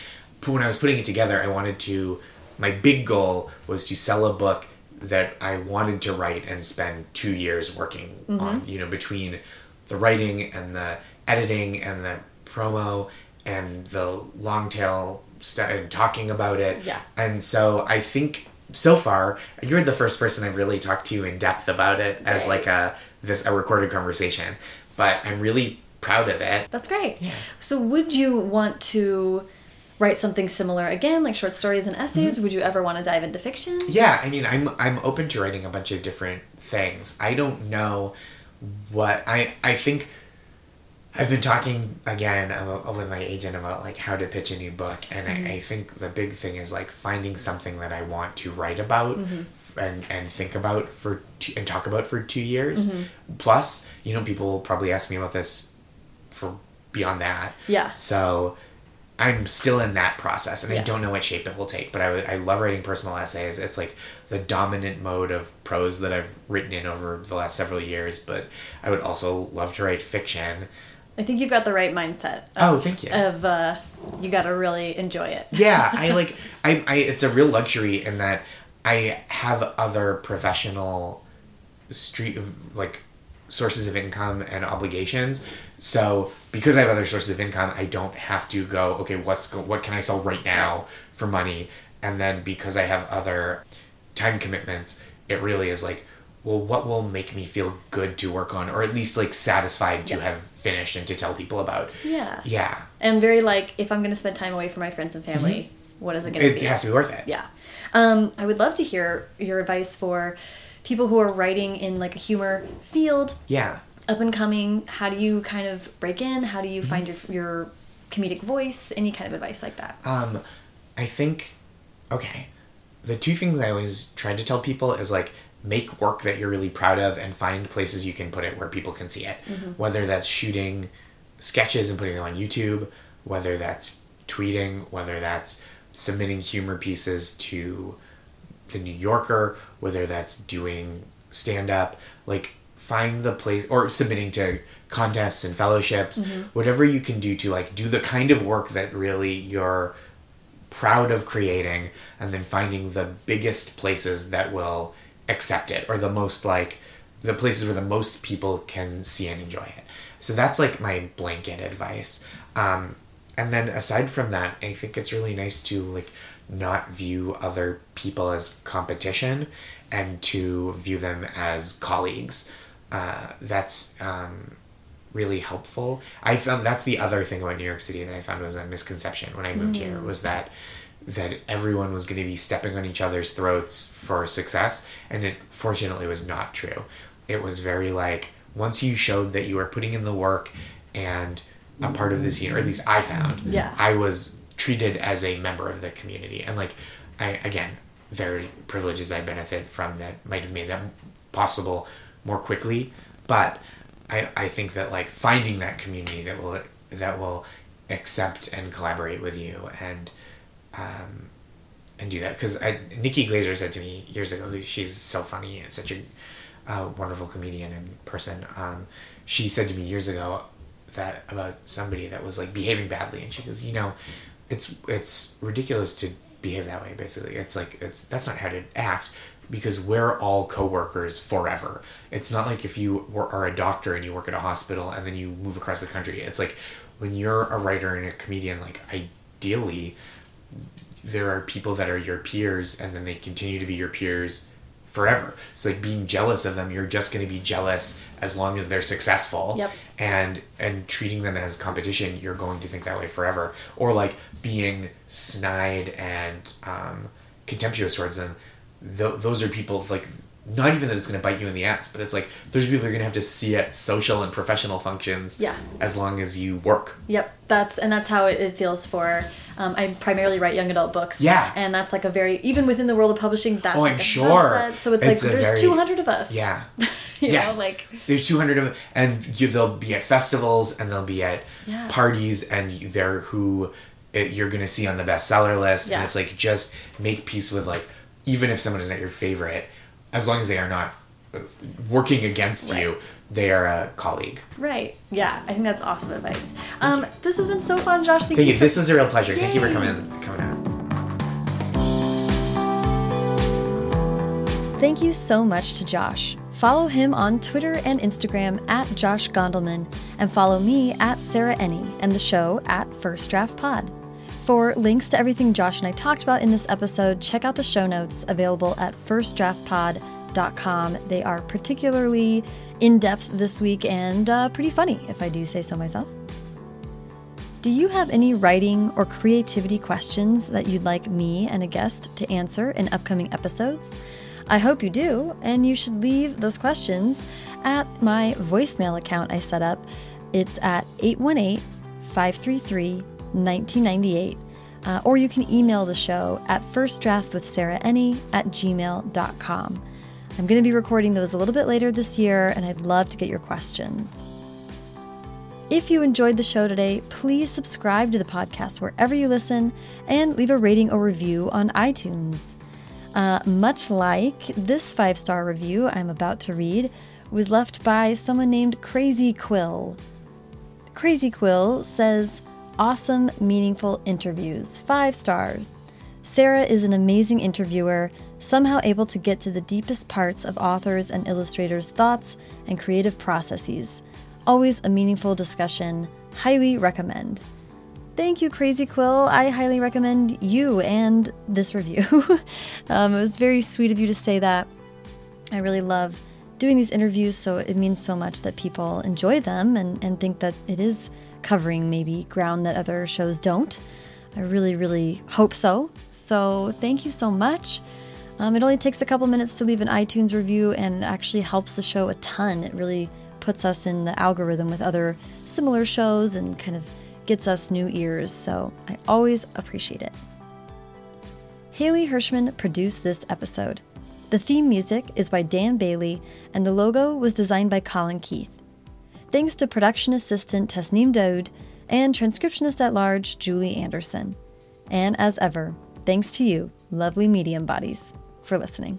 S2: But when I was putting it together, I wanted to. My big goal was to sell a book that I wanted to write and spend two years working mm-hmm. on. You know, between the writing and the editing and the promo and the long tail stuff and talking about it.
S1: Yeah.
S2: And so I think so far you're the first person I've really talked to in depth about it as
S1: Right.
S2: like a this a recorded conversation. But I'm really proud of it.
S1: That's great. Yeah. So would you want to write something similar again, like short stories and essays? Mm-hmm. Would you ever want to dive into fiction?
S2: Yeah, I mean, I'm I'm open to writing a bunch of different things. I don't know what I I think. I've been talking again about, with my agent about like how to pitch a new book, and I, mm-hmm. I think the big thing is like finding something that I want to write about mm-hmm. and and think about for two, and talk about for two years. Mm-hmm. Plus, you know, people will probably ask me about this for beyond that.
S1: Yeah.
S2: So I'm still in that process, and
S1: Yeah.
S2: I don't know what shape it will take. But I, I love writing personal essays. It's like the dominant mode of prose that I've written in over the last several years. But I would also love to write fiction.
S1: I think you've got the right mindset.
S2: Oh, thank you.
S1: Of uh, you got to really enjoy it.
S2: Yeah, I like. I, I. It's a real luxury in that I have other professional street like sources of income and obligations. So because I have other sources of income, I don't have to go. Okay, what's go, what can I sell right now for money? And then because I have other time commitments, it really is like, well, what will make me feel good to work on, or at least like satisfied to have finished and to tell people about.
S1: Yeah.
S2: Yeah,
S1: And very like, if I'm going to spend time away from my friends and family, what is it going to
S2: Mm-hmm. it has to be worth it.
S1: Yeah. Um, I would love to hear your advice for people who are writing in like a humor field,
S2: Yeah.
S1: up and coming. How do you kind of break in? How do you find your, your comedic voice? Any kind of advice like that?
S2: Um, I think, okay, the two things I always try to tell people is like make work that you're really proud of and find places you can put it where people can see it. Whether that's shooting sketches and putting them on YouTube, whether that's tweeting, whether that's submitting humor pieces to the New Yorker, whether that's doing stand up, like find the place or submitting to contests and fellowships,
S1: Mm-hmm.
S2: whatever you can do to like do the kind of work that really you're proud of creating and then finding the biggest places that will accept it or the most like the places where the most people can see and enjoy it. So that's like my blanket advice. Um, and then aside from that i think it's really nice to like not view other people as competition and to view them as colleagues. Uh, that's um, really helpful. I found that's the other thing about New York City that I found was a misconception when I moved here was that that everyone was going to be stepping on each other's throats for success and it fortunately was not true. It was very like once you showed that you were putting in the work and a part of the scene or at least I found
S1: Yeah.
S2: I was treated as a member of the community and like I again there are privileges I benefit from that might have made that possible more quickly but I, I think that like finding that community that will that will accept and collaborate with you and um, and do that because Nikki Glazer said to me years ago she's so funny such a uh, wonderful comedian and person um, she said to me years ago that about somebody that was like behaving badly and she goes you know it's it's ridiculous to behave that way basically. It's like it's that's not how to act because we're all co-workers forever. It's not like if you were, are a doctor and you work at a hospital and then you move across the country. It's like when you're a writer and a comedian like ideally there are people that are your peers and then they continue to be your peers forever. It's like being jealous of them, you're just going to be jealous as long as they're successful.
S1: Yep.
S2: And and treating them as competition, you're going to think that way forever. Or like being snide and um, contemptuous towards them. Th- those are people like not even that it's going to bite you in the ass, but it's like those are people you're going to have to see at social and professional functions.
S1: Yeah.
S2: As long as you work.
S1: Yep, that's and that's how it, it feels for. Um, I primarily write young adult books.
S2: Yeah.
S1: and that's like a very even within the world of publishing. That's
S2: Oh,
S1: like
S2: I'm
S1: a
S2: sure.
S1: subset. So it's,
S2: It's
S1: like there's
S2: very-
S1: two hundred of us.
S2: Yeah.
S1: you
S2: yes.
S1: know, like
S2: there's 200 of them, and you, they'll be at festivals and they'll be at
S1: Yeah.
S2: parties, and they're who it, you're gonna see on the bestseller list.
S1: Yeah.
S2: And it's like just make peace with like even if someone is not your favorite, as long as they are not uh, working against
S1: Right.
S2: you, they are a colleague.
S1: right. Yeah, I think that's awesome advice. Um, this has been so fun, Josh. Thank,
S2: Thank
S1: you.
S2: you.
S1: so-
S2: This was a real pleasure. Thank you for coming coming out.
S1: Thank you so much to Josh. Follow him on Twitter and Instagram at Josh Gondelman, and follow me at Sarah Enni and the show at First Draft Pod. For links to everything Josh and I talked about in this episode, check out the show notes available at firstdraftpod.com. They are particularly in depth this week and uh, pretty funny, if I do say so myself. Do you have any writing or creativity questions that you'd like me and a guest to answer in upcoming episodes? I hope you do, and you should leave those questions at my voicemail account I set up. It's at 818 533 1998. Uh, or you can email the show at firstdraftwithsarahenny at gmail.com. I'm going to be recording those a little bit later this year, and I'd love to get your questions. If you enjoyed the show today, please subscribe to the podcast wherever you listen and leave a rating or review on iTunes. Uh, much like this five star review I'm about to read was left by someone named Crazy Quill. Crazy Quill says, Awesome, meaningful interviews. Five stars. Sarah is an amazing interviewer, somehow able to get to the deepest parts of authors and illustrators' thoughts and creative processes. Always a meaningful discussion. Highly recommend. Thank you, Crazy Quill. I highly recommend you and this review. um, it was very sweet of you to say that. I really love doing these interviews, so it means so much that people enjoy them and, and think that it is covering maybe ground that other shows don't. I really, really hope so. So thank you so much. Um, it only takes a couple minutes to leave an iTunes review and actually helps the show a ton. It really puts us in the algorithm with other similar shows and kind of gets us new ears. So I always appreciate it. Haley Hirschman produced this episode. The theme music is by Dan Bailey, and the logo was designed by Colin Keith. Thanks to production assistant Tasneem Daoud and transcriptionist at large Julie Anderson. And as ever, thanks to you, lovely medium bodies, for listening.